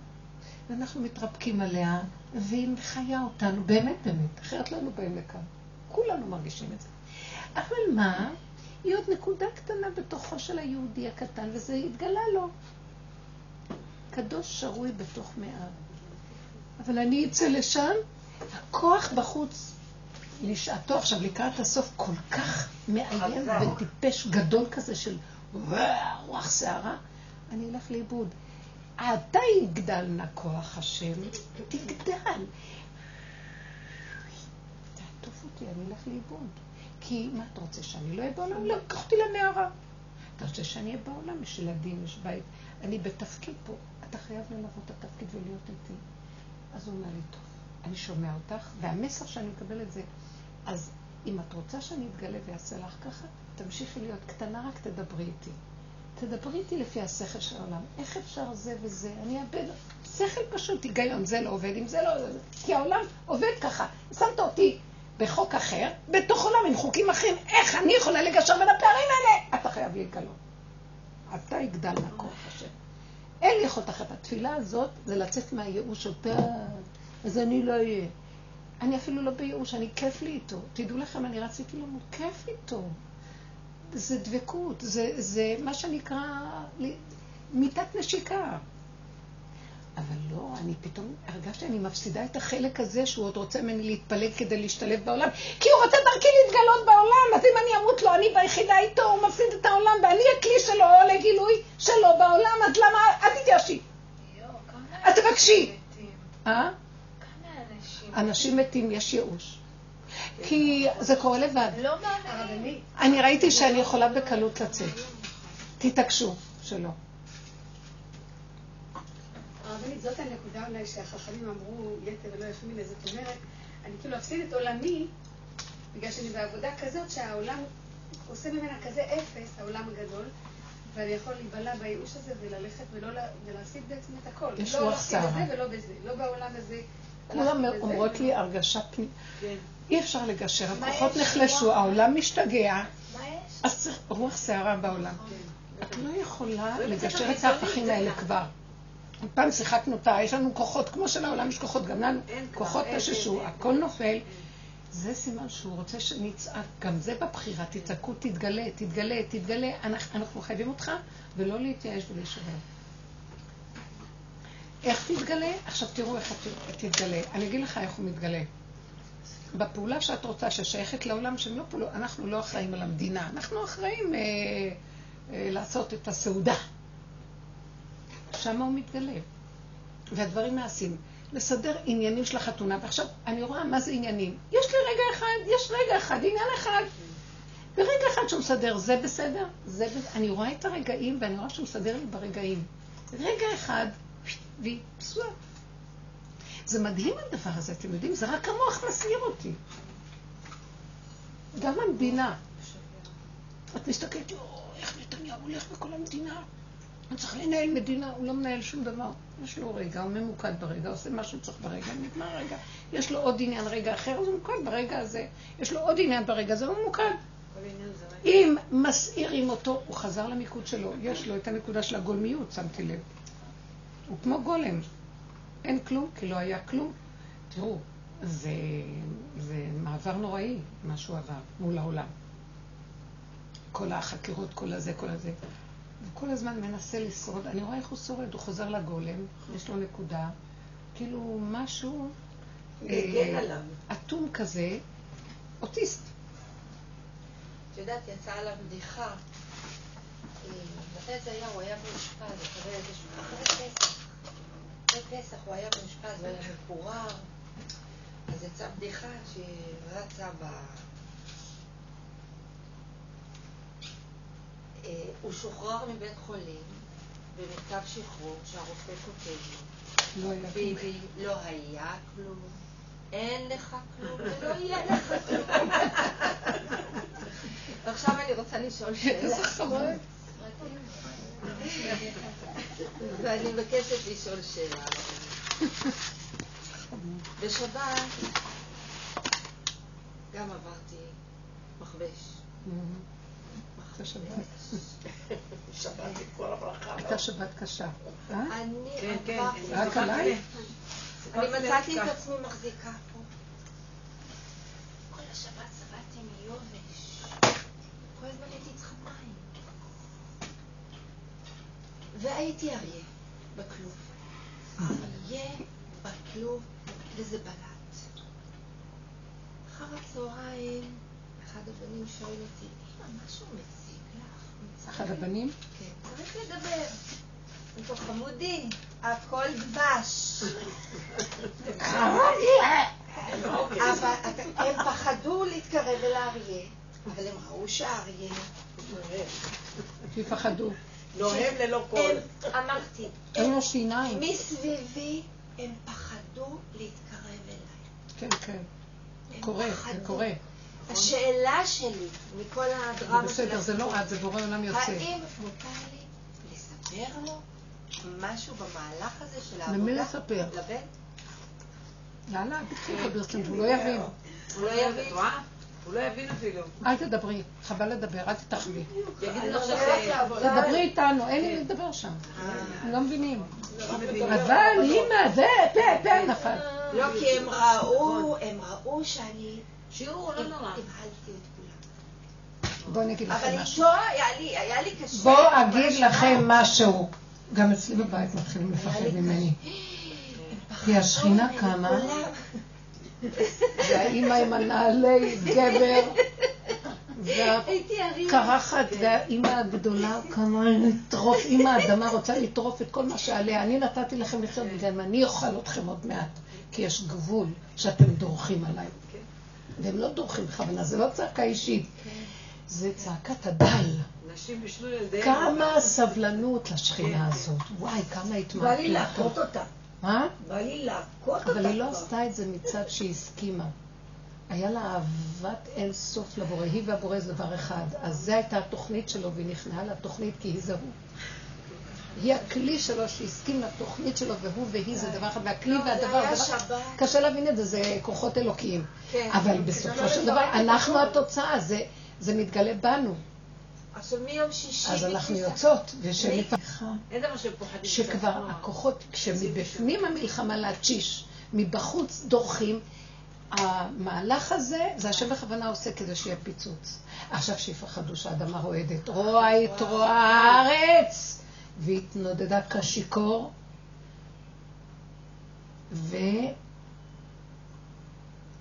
ואנחנו מתרפקים עליה, והיא חיה אותנו, באמת באמת, אחרת לא היינו באים לכאן. כולנו מרגישים את זה. אבל מה? היא עוד נקודה קטנה בתוכו של היהודי הקטן, וזה התגלה לו. קדוש שרוי בתוך מאה. אבל אני אצא לשם, הכוח בחוץ לשעתו עכשיו לקראת הסוף כל כך מאיים וטיפש גדול כזה של רוח שערה, אני אלך לאיבוד. עתה יגדל נא כוח השם, תגדל. תעטוף אותי, אני אלך לאיבוד. כי מה אתה רוצה, שאני לא אהיה בעולם? לא, קח אותי למערה. אתה רוצה שאני אהיה בעולם? יש ילדים, יש בית. אני בתפקיד פה. אתה חייב ללוות את התפקיד ולהיות איתי. אז הוא אומר לי, טוב, אני שומע אותך, והמסר שאני מקבל את זה, אז אם את רוצה שאני אתגלה ואעשה לך ככה, תמשיכי להיות קטנה, רק תדברי איתי. תדברי איתי לפי השכל של העולם. איך אפשר זה וזה? אני אאבד... שכל פשוט, היגיון, זה לא עובד, אם זה לא עובד. כי העולם עובד ככה. שמת אותי בחוק אחר, בתוך עולם עם חוקים אחרים. איך אני יכולה לגשר בין הפערים האלה? אתה חייב להתגלות. אתה יגדל מהכוח השם. אין לי יכולת אחת. התפילה הזאת זה לצאת מהייאוש אותה, אז אני לא אהיה. אני אפילו לא בייאוש, אני כיף לי איתו. תדעו לכם, אני רציתי למות, כיף איתו. זה דבקות, זה, זה מה שנקרא מיטת נשיקה. אבל לא, אני פתאום הרגשתי, אני מפסידה את החלק הזה שהוא עוד רוצה ממני להתפלג כדי להשתלב בעולם, כי הוא רוצה דרכי להתגלות בעולם, אז אם אני אמות לו, אני ביחידה איתו, הוא מפסיד את העולם, ואני הכלי שלו לגילוי שלו בעולם, אז למה, אל תתייאשי. אז תבקשי. אה? אנשים מתים, יש ייאוש. כי זה קורה לבד. לא מאמינים. אני ראיתי שאני יכולה בקלות לצאת. תתעקשו שלא. הרבנית, זאת הנקודה אולי שהחכמים אמרו יתר ולא יפה מזה. זאת אומרת, אני כאילו אפסיד את עולמי, בגלל שאני בעבודה כזאת שהעולם עושה ממנה כזה אפס, העולם הגדול, ואני יכול להיבלע בייאוש הזה וללכת ולא ולהפסיד בעצם את הכל. יש לא רוח סערה. זה ולא בזה. לא בעולם הזה. כולם אומרות לי הרגשה פנימית. כן. אי אפשר לגשר, הכוחות? נחלשו? העולם משתגע, מה יש? אז צריך רוח סערה בעולם. את לא יכולה לגשר את ההפכים האלה. כבר. פעם שיחקנו אותה, יש לנו כוחות, כמו שלעולם יש כוחות, גם לנו כוחות תששו, אין. הכל נופל. זה סימן שהוא רוצה שנצעק, גם זה בבחירה, תצעקו, תתגלה, תתגלה, תתגלה, אנחנו, אנחנו חייבים אותך, ולא להתייאש ולהישבר. איך תתגלה? עכשיו תראו איך תתגלה. אני אגיד לך איך הוא מתגלה. בפעולה שאת רוצה, ששייכת לעולם, שהם לא פעולות, אנחנו לא אחראים על המדינה, אנחנו אחראים אה, אה, לעשות את הסעודה. שם הוא מתגלה. והדברים נעשים. לסדר עניינים של החתונה, ועכשיו אני רואה מה זה עניינים. יש לי רגע אחד, יש רגע אחד, עניין אחד. ברגע אחד שהוא מסדר, זה בסדר, זה בסדר. אני רואה את הרגעים, ואני רואה שהוא מסדר לי ברגעים. רגע אחד, והיא פסועה. זה מדהים הדבר הזה, אתם יודעים? זה רק המוח מסעיר אותי. גם המדינה. את מסתכלת, "או, איך נתניהו הולך בכל המדינה? הוא צריך לנהל מדינה, הוא לא מנהל שום דבר. יש לו רגע, הוא ממוקד ברגע, עושה מה שהוא צריך ברגע, נגמר רגע. יש לו עוד עניין רגע אחר, אז הוא ממוקד ברגע הזה. יש לו עוד עניין ברגע הזה, הוא ממוקד. אם מסעירים אותו, הוא חזר למיקוד שלו. יש לו את הנקודה של הגולמיות, שמתי לב. הוא כמו גולם. אין כלום, כי לא היה כלום. תראו, זה, זה מעבר נוראי, מה שהוא עבר מול העולם. כל החקירות, כל הזה, כל הזה. הוא כל הזמן מנסה לשרוד. אני רואה איך הוא שורד, הוא חוזר לגולם, יש לו נקודה, כאילו משהו גגן אה, עליו. אטום כזה, אוטיסט. את יודעת, יצאה עליו בדיחה. אה, מתי זה היה? הוא היה מאושפז, אחרי איזה אחרי פסח. הוא היה מאושפז, הוא היה מחורר. אז יצאה בדיחה שרצה ב... אה, הוא שוחרר מבית חולים במכתב שחרור שהרופא כותב לו. לא. ביבי, לא היה כלום, אין לך כלום ולא יהיה לך כלום. [LAUGHS] ועכשיו אני רוצה לשאול שאלה. ואני מבקשת לשאול שאלה. בשבת גם עברתי מכבש. שבת. את כל הברכה. הייתה שבת קשה. אה? אני כן, כן, עברתי... רק עליי? אני מצאתי את עצמי מחזיקה פה. כל השבת סבלתי מיובש. כל הזמן הייתי צריכה מים. והייתי אריה בכלוב. אריה בכלוב, וזה בלט. אחר הצהריים, אחד הבנים שואל אותי, אמא, משהו מציק לך? אחד הבנים? כן, צריך לדבר. אני פה חמודי, הכל דבש. אבל הם פחדו להתקרב אל האריה, אבל הם ראו שהאריה... תפחדו. נוהם ללא קול. אמרתי, אין לו שיניים. מסביבי הם פחדו להתקרב אליי. כן, כן. קורה, זה. קורה. השאלה שלי, מכל הדרמה של בסדר, זה לא את, זה בורא עולם יוצא. האם מותר לי לספר לו משהו במהלך הזה של העבודה? למי לספר? לבן? יאללה, תתחיל לדבר קצת, הוא לא יבין. הוא לא יבין. הוא לא יבין אפילו. אל תדברי, חבל לדבר, אל תתרחבי. עכשיו תדברי איתנו, אין לי לדבר שם. אה. הם לא מבינים. אבל אימא, זה, פה, פה נפל. לא, כי הם ראו, הם ראו שאני שיעור לא נורא. הבהלתי את כולם. בואו אני אגיד אבל לכם משהו. איתו היה לי, היה לי קשה. בואו אגיד. לכם משהו. גם אצלי בבית מתחילים לפחד ממני. כי השכינה קמה. והאימא עם הנעלי גבר. והקרחת, והאימא הגדולה קמה לטרוף, אימא האדמה רוצה לטרוף את כל מה שעליה. אני נתתי לכם לחיות וגם אני אוכל אתכם עוד מעט, כי יש גבול שאתם דורכים עליי. והם לא דורכים בכוונה, זה לא צעקה אישית, זה צעקת הדל. נשים בישלו ילדיהם. כמה סבלנות לשכינה הזאת. וואי, כמה בא לי התמעטות. להכות אותה. מה? בא לי להכות אותה. אבל היא לא. עשתה את זה מצד שהיא הסכימה. היה לה אהבת אין סוף לבורא, היא והבורא זה דבר אחד. אז זו הייתה התוכנית שלו, והיא נכנעה לתוכנית כי היא זה הוא. היא הכלי שלו שהסכים לתוכנית שלו, והוא והיא זה דבר אחד, והכלי לא, והדבר. קשה להבין את זה, זה כוחות אלוקיים. כן. אבל בסופו של דבר, אנחנו התוצאה, זה מתגלה בנו. עכשיו מיום שישי... אז אנחנו יוצאות, ושנפחה. אין דבר. שכבר. הכוחות, כשמבפנים המלחמה להתשיש, מבחוץ דורכים, המהלך הזה, זה השם בכוונה עושה כדי שיהיה פיצוץ. עכשיו שיפחדו שהאדמה רועדת. רוע יתרוע הארץ! והתנודדה כשיכור, ו...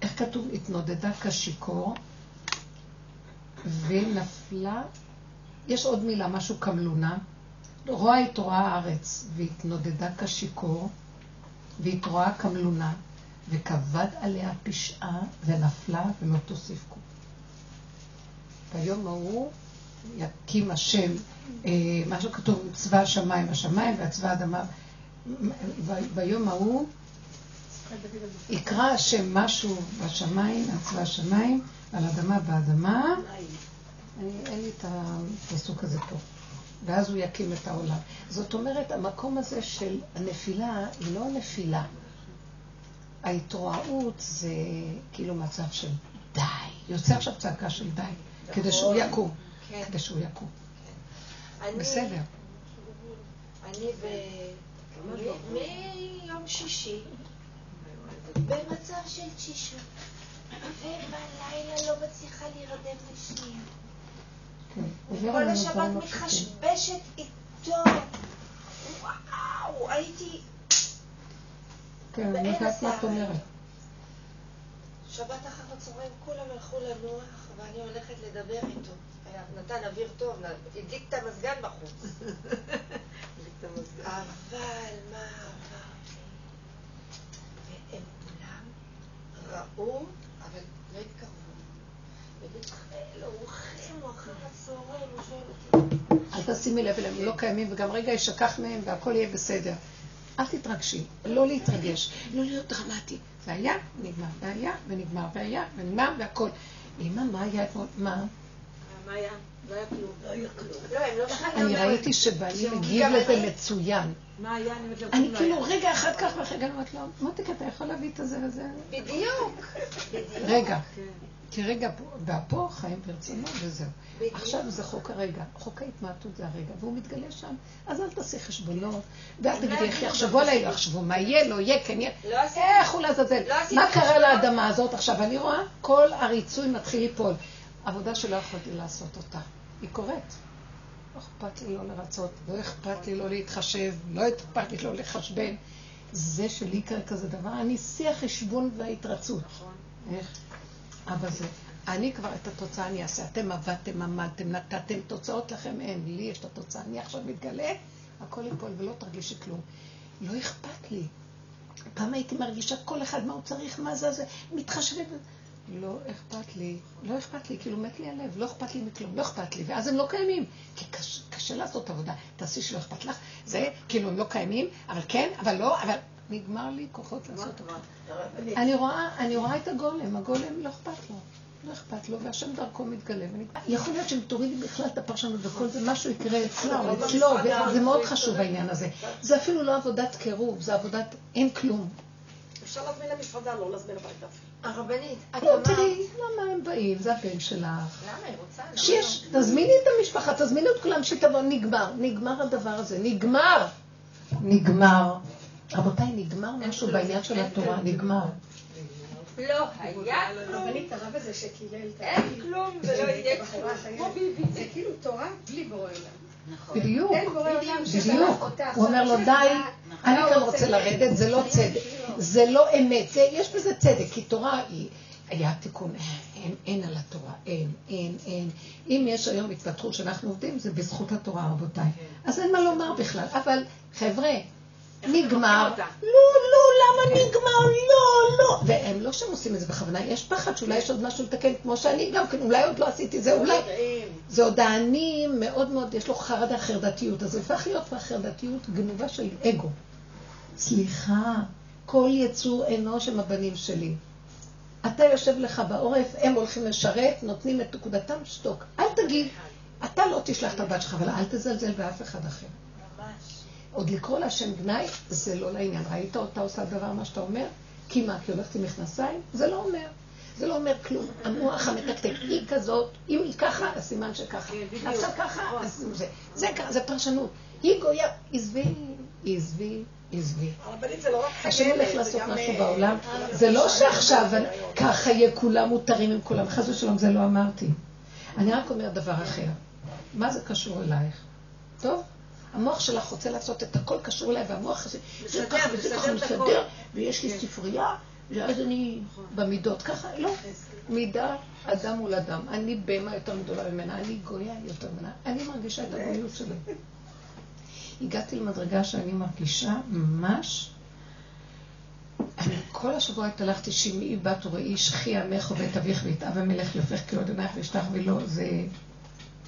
איך כתוב? התנודדה כשיכור, ונפלה, יש עוד מילה, משהו כמלונה, רוע התעוררה הארץ והתנודדה כשיכור, והתרועה כמלונה, וכבד עליה פשעה, ונפלה ולא תוסיף קום. ביום ההוא יקים השם, אה, מה שכתוב, צבא השמיים השמיים והצבא האדמה. ביום ההוא יקרא השם משהו בשמיים, על צבא השמיים, על אדמה באדמה. אני, אין לי את הפסוק הזה פה. ואז הוא יקים את העולם. זאת אומרת, המקום הזה של הנפילה היא לא נפילה. ההתרועעות זה כאילו מצב של די. יוצא עכשיו צעקה של די, כדי שהוא נכון. יקום. כן. כדי שהוא יקום. אני- בסדר. אני ב... מ- מיום שישי במצב של תשישות, ובלילה לא מצליחה להירדם לשנייה. כן. כל השבת. מתחשבשת איתו. וואו, הייתי... כן, אני יודעת מה. את אומרת. שבת אחר הצהריים כולם הלכו לנוח, ואני הולכת לדבר איתו. נתן אוויר טוב, הדליק את המזגן בחוץ. [LAUGHS] אבל מה? והם כולם ראו, אבל לא התקרבו. אל תשימי לב אליהם, הם לא קיימים, וגם רגע יישכח מהם והכל יהיה בסדר. אל תתרגשי, לא להתרגש, לא להיות דרמטי. זה היה, נגמר, והיה, ונגמר, והיה, ונגמר, והכל. אמא, מה היה אתמול? מה? מה היה? לא היה כלום. לא. לא. אני ראיתי שבעלי מגיב לזה מצוין. מה היה? אני כאילו. רגע אחד כך ואחרי אני אומרת לו, מותק, אתה יכול להביא את הזה וזה? בדיוק. בדיוק. רגע, כי רגע, פה- והפה חיים ברצינות וזהו. עכשיו זה חוק הרגע, חוק ההתמעטות זה הרגע, והוא מתגלה שם, אז אל תעשי חשבונות, ואל תגידי איך יחשבו עליי, לא יחשבו מה יהיה, לא יהיה, כן יהיה, לא איך הוא לעזאזל, לא מה קרה. לאדמה הזאת עכשיו, אני רואה, כל הריצוי מתחיל ליפול, עבודה שלא יכולתי לעשות אותה, היא קורית. לא אכפת לי לא לרצות, לא אכפת לי לא להתחשב, לא אכפת לי לא לחשבן. זה שלי כזה דבר, אני שיא החשבון וההתרצות. נכון. איך? אבל זה, אני כבר את התוצאה אני אעשה. אתם עבדתם, עמלתם, נתתם, תוצאות לכם אין. לי יש את התוצאה. אני עכשיו מתגלה, הכל ייפול ולא תרגישי כלום. לא אכפת לי. פעם הייתי מרגישה כל אחד מה הוא צריך, מה זה, זה, מתחשבת. לא אכפת לי, לא אכפת לי, כאילו מת לי הלב, לא אכפת לי מכלום, לא אכפת לי, ואז הם לא קיימים, כי קשה, קשה לעשות עבודה, תעשי שלא אכפת לך, זה כאילו הם לא קיימים, אבל כן, אבל לא, אבל נגמר לי כוחות לעשות עבודה. אני רואה, אני רואה את הגולם, הגולם לא אכפת לו. לא אכפת לו, והשם דרכו מתגלה. יכול להיות שאם תורידי בכלל את הפרשנות וכל זה, משהו יקרה אצלה או אצלו, וזה מאוד חשוב העניין הזה. זה אפילו לא עבודת קירוב, זה עבודת אין כלום. אפשר להזמין למסעדה, לא להזמין הביתה. הרבנית, את לא, אמרת... תראי, למה הם באים? זה הבן שלך. למה היא רוצה? שיש, תזמיני את המשפחה, תזמיני את כולם שתבוא, נגמר. נגמר הדבר הזה, נגמר. נגמר. רבותיי, נגמר משהו בעניין של התורה, נגמר. לא? לא היה כלום. הרבנית הרב הזה שקילל את אין כלום ולא יהיה בחברה כלום. זה כאילו תורה בלי בורא עולם. בדיוק. ששלח בדיוק. אותך. הוא אומר לו, די, אני כאן רוצה לרדת, זה לא צדק. זה לא אמת. יש בזה צדק, כי תורה היא... היה תיקון, אין, אין על התורה, אין, אין, אין. אם יש היום התפתחות שאנחנו עובדים, זה בזכות התורה, רבותיי. אז אין מה לומר בכלל. אבל, חבר'ה, נגמר. לא, לא, למה נגמר? לא, לא. והם לא שהם עושים את זה בכוונה, יש פחד שאולי יש עוד משהו לתקן, כמו שאני גם כן, אולי עוד לא עשיתי זה, אולי... זה עוד האני מאוד מאוד, יש לו חרדה חרדתיות, אז זה הופך להיות כבר חרדתיות גנובה של אגו. סליחה, כל יצור אנוש הם הבנים שלי. אתה יושב לך בעורף, הם הולכים לשרת, נותנים את נקודתם, שתוק. אל תגיד, אתה לא תשלח את הבת שלך, אבל אל תזלזל באף אחד אחר. עוד לקרוא לה שם גנאי, זה לא לעניין. ראית אותה עושה דבר מה שאתה אומר? כי מה, כי הולכת עם מכנסיים? זה לא אומר. זה לא אומר כלום. המוח המתקתק, היא כזאת, אם היא ככה, אז סימן שככה. כן. עכשיו ככה, נכון. אז זה. זה ככה, זה פרשנות. היא גויה, עזבי, עזבי, עזבי. הרבנית זה לא רק השם הולך לעשות משהו אה, בעולם. אה, זה לא אה, שעכשיו ככה יהיה כולם מותרים עם כולם. חס ושלום, זה לא אמרתי. אני רק אומרת דבר אחר. מה זה קשור אלייך? טוב? המוח שלך רוצה לעשות את הכל קשור אליי, והמוח הזה, זה ככה וזה ככה. מסדר, ויש לי ספרייה, ואז אני במידות. ככה, לא. מידה, אדם מול אדם. אני בהמה יותר גדולה ממנה, אני גויה יותר ממנה. אני מרגישה את הגויות שלי. [LAUGHS] הגעתי למדרגה שאני מרגישה ממש כל השבוע התהלכתי שמעי בת וראי שכי עמך ובית אביך ויתאב המלך יופך כי עוד עינייך וישתח ולא, זה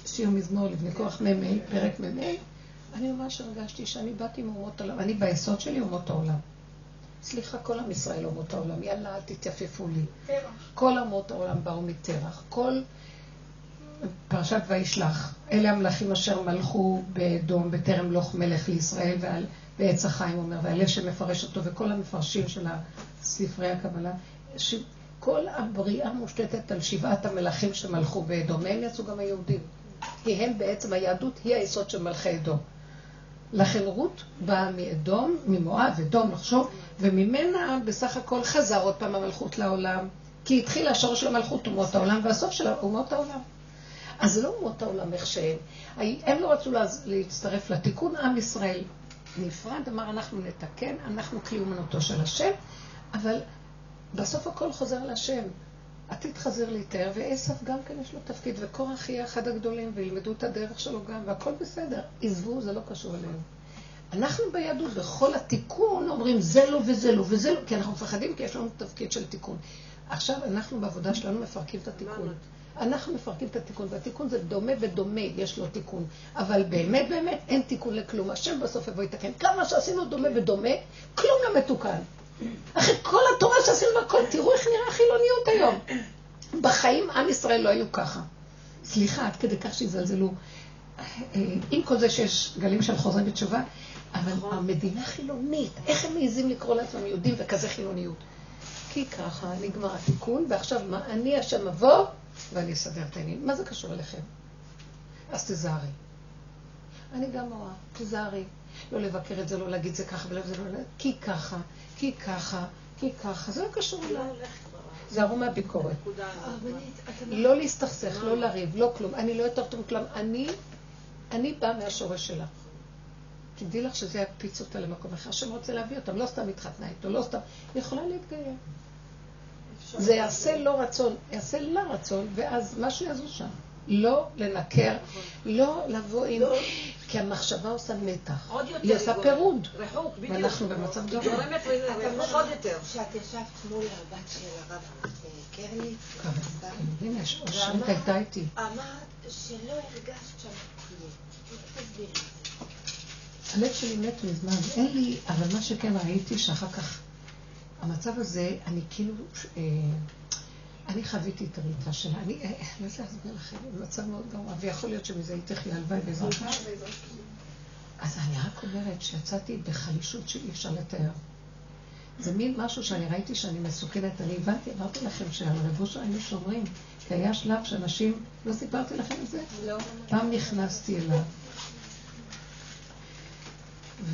שיר מזמור לבני כוח מ"ה, פרק מ"ה. אני ממש הרגשתי שאני באתי מאומות העולם, אני ביסוד שלי אומות העולם. סליחה, כל עם ישראל אומות העולם, יאללה, אל תתייפפו לי. כל אומות העולם באו מטרח. כל פרשת וישלח, אלה המלכים אשר מלכו באדום בטרם לוך מלך לישראל ועל בעץ החיים אומר, והלב שמפרש אותו וכל המפרשים של ספרי הקבלה, שכל הבריאה מושתתת על שבעת המלכים שמלכו באדום, מהם יצאו גם היהודים. כי הם בעצם, היהדות היא היסוד של מלכי אדום. לכן רות באה מאדום, ממואב, אדום, לחשוב, וממנה בסך הכל חזר עוד פעם המלכות לעולם, כי התחיל השורש של המלכות אומות העולם, והסוף של אומות העולם. אז זה לא אומות העולם איך שהם. הם לא רצו להצטרף לתיקון, עם ישראל נפרד, אמר אנחנו נתקן, אנחנו כלי אומנותו של השם, אבל בסוף הכל חוזר להשם. עתיד חזיר להתאר, ועשף גם כן יש לו תפקיד, וקורח יהיה אחד הגדולים, וילמדו את הדרך שלו גם, והכל בסדר. עזבו, זה לא קשור אליהם. אנחנו ביהדות, בכל התיקון, אומרים זה לא וזה לא וזה לא, כי אנחנו מפחדים, כי יש לנו תפקיד של תיקון. עכשיו אנחנו בעבודה שלנו מפרקים את התיקון. אנחנו מפרקים את התיקון, והתיקון זה דומה ודומה, יש לו תיקון. אבל באמת באמת אין תיקון לכלום. השם בסוף יבוא יתקן. כמה שעשינו דומה ודומה, כלום לא מתוקן. אחרי כל התורה שעשינו והכל, תראו איך נראה החילוניות היום. בחיים עם ישראל לא היו ככה. סליחה, עד כדי כך שיזלזלו. עם כל זה שיש גלים של חוזרים בתשובה, אבל נכון. המדינה חילונית, איך הם מעיזים לקרוא לעצמם יהודים וכזה חילוניות? כי ככה נגמר התיקון, ועכשיו מה, אני השם אבוא ואני אסדר את העניינים. מה זה קשור אליכם? אז תזהרי. אני גם רואה, תזהרי. לא לבקר את זה, לא להגיד זה ככה ולא זה לא... כי ככה, כי ככה, כי ככה, זה לא קשור אליי. זה ארום מהביקורת. לא להסתכסך, לא לריב, לא כלום. אני לא יותר טוב מכלום. אני, אני באה מהשורש שלך. תדעי לך שזה יקפיץ אותה למקום אחר, השם רוצה להביא אותם, לא סתם התחתנה איתו, לא סתם, היא יכולה להתגייר. זה יעשה לא רצון, יעשה לה רצון, ואז משהו יעזור שם. לא לנקר, לא לבוא עם... לא. כי המחשבה עושה מתח. עוד יותר. היא עושה פירוד. רחוק, בדיוק. ואנחנו במצב גרוע. גורמת רחוק עוד יותר. כשאת ישבת מול הבת של הרב אה, קרלי, הנה, אושרית הייתה איתי. אמרת שלא הרגשת שם כלום. תסבירי. הלב שלי מת מזמן. אין לי, אבל מה שכן ראיתי שאחר כך, המצב הזה, אני כאילו... אה, אני חוויתי את הריצה שלה. אני אה, לא יודעת להסביר לכם, זה מצב מאוד גרוע, ויכול להיות שמזה היא תחיה, הלוואי בעזרת השם. אז אני רק אומרת שיצאתי בחלישות שאי אפשר לתאר. זה מין משהו שאני ראיתי שאני מסוכנת. אני הבנתי, אמרתי לכם שעל רב אושר היינו שומרים, כי היה שלב שאנשים, לא סיפרתי לכם את זה? לא. פעם נכנסתי אליו.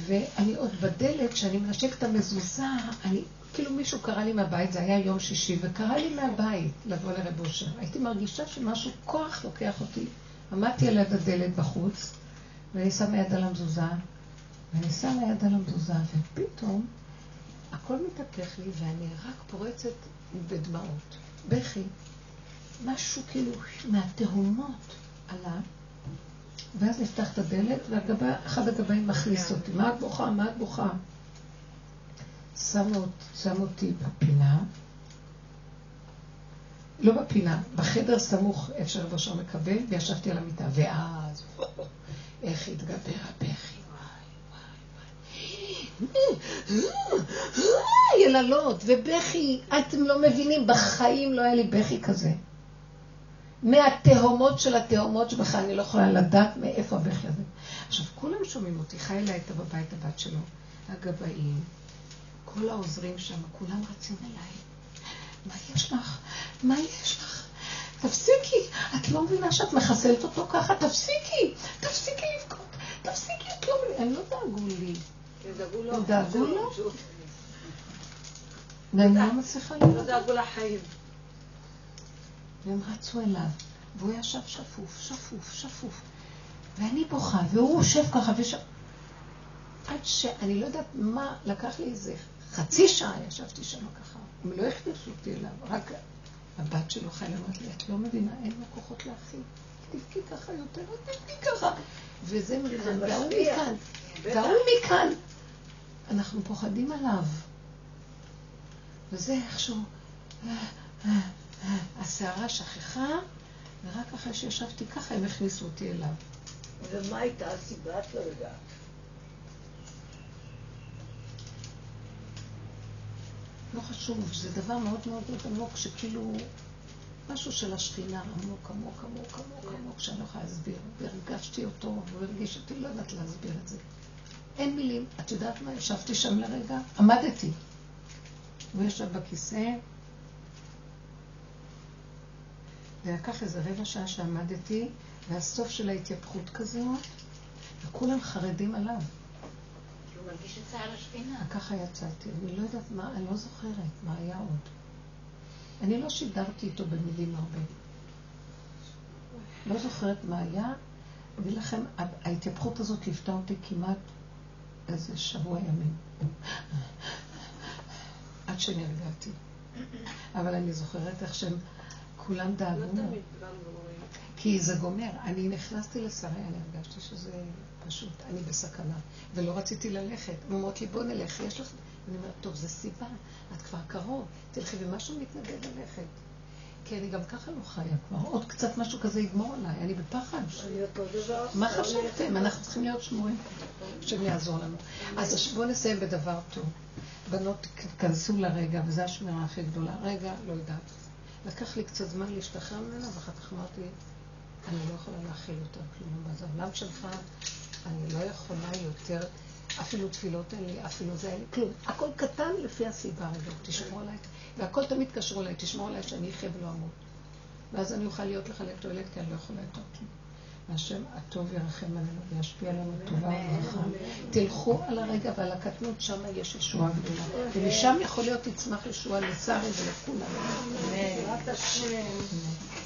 ואני עוד בדלת, כשאני מנשק את המזוזה, אני כאילו מישהו קרא לי מהבית, זה היה יום שישי, וקרא לי מהבית לבוא לרב אושר. הייתי מרגישה שמשהו, כוח לוקח אותי. עמדתי על יד הדלת בחוץ, ואני שמה יד על המזוזה, ואני שמה יד על המזוזה, ופתאום הכל מתהפך לי, ואני רק פורצת בדמעות. בכי. משהו כאילו מהתהומות עלה, ואז נפתח את הדלת, ואחד הגבאים מכניס אותי. מה את בוכה? מה את בוכה? שמו אותי בפינה, לא בפינה, בחדר סמוך איפה שרב אושר מקבל, וישבתי על המיטה, ואז, איך התגבר הבכי, יללות ובכי, אתם לא מבינים, בחיים לא היה לי בכי כזה. מהתהומות של התהומות שבכלל אני לא יכולה לדעת מאיפה הבכי הזה. עכשיו, כולם שומעים אותי, חיילה הייתה בבית הבת שלו, הגבאים, כל העוזרים שם, כולם רצים אליי. מה יש לך? מה יש לך? תפסיקי, את לא מבינה שאת מחסלת אותו ככה? תפסיקי, תפסיקי לבכות, תפסיקי, את לא מבינה, הם לא דאגו לי. הם דאגו לו? ואני לא מצליחה לראות. לא דאגו לחיים. והם רצו אליו, והוא ישב שפוף, שפוף, שפוף. ואני בוכה, והוא יושב ככה ושב... עד שאני לא יודעת מה, לקח לי איזה חצי שעה ישבתי שם ככה. הם לא הכניסו אותי אליו, רק הבת שלו חיילה אמרת לי, את לא מבינה, אין לה כוחות להכיל. תבכי ככה יותר, תבכי ככה. וזה מכאן, והוא מכאן, והוא מכאן. אנחנו פוחדים עליו. וזה איכשהו, הסערה שכחה, ורק אחרי שישבתי ככה הם הכניסו אותי אליו. ומה הייתה הסיבה? את לא יודעת. לא חשוב, זה דבר מאוד מאוד עמוק, שכאילו משהו של השכינה עמוק, עמוק, עמוק, עמוק, עמוק, שאני לא יכולה להסביר. והרגשתי אותו, והוא הרגיש אותי, לא יודעת להסביר את זה. אין מילים. את יודעת מה? ישבתי שם לרגע, עמדתי. הוא ישב בכיסא, ולקח איזה רבע שעה שעמדתי, והסוף של ההתייפכות כזאת, וכולם חרדים עליו. מרגיש את צער השכינה. ככה יצאתי, אני לא יודעת מה, אני לא זוכרת מה היה עוד. אני לא שידרתי איתו במילים הרבה. לא זוכרת מה היה, אגיד לכם, ההתייפכות הזאת ליוותה אותי כמעט איזה שבוע ימים. עד שנרגעתי. אבל אני זוכרת איך שהם כולם דאגו. לא. כי זה גומר. אני נכנסתי לשרי, אני הרגשתי שזה פשוט, אני בסכנה. ולא רציתי ללכת. אומרות לי, בוא נלך, יש לך... אני אומרת, טוב, זה סיבה, את כבר קרוב, תלכי, ומשהו מתנגד ללכת. כי אני גם ככה לא חיה כבר, עוד קצת משהו כזה יגמור עליי, אני בפחד. מה חשבתם? אנחנו צריכים להיות שמורים, השם יעזור לנו. אז בואו נסיים בדבר טוב. בנות, כנסו לרגע, וזו השמירה הכי גדולה. רגע, לא יודעת. לקח לי קצת זמן להשתחרר ממנה, ואחר כך אמרתי, אני לא יכולה להכיל יותר כלום. אז העולם שלך, אני לא יכולה יותר, אפילו תפילות אין לי, אפילו זה אין לי, כלום. הכל קטן לפי הסיבה הזאת, תשמור עליי. והכל תמיד קשור אליי, תשמור עליי שאני אחיה ולא אמות. ואז אני אוכל להיות לך לתועלת, כי אני לא יכולה יותר כלום. והשם הטוב ירחם עלינו וישפיע עלינו טובה וברכה. תלכו על הרגע ועל הקטנות, שם יש ישועה גדולה. ומשם יכול להיות תצמח ישועה לשרי ולכולם. השם.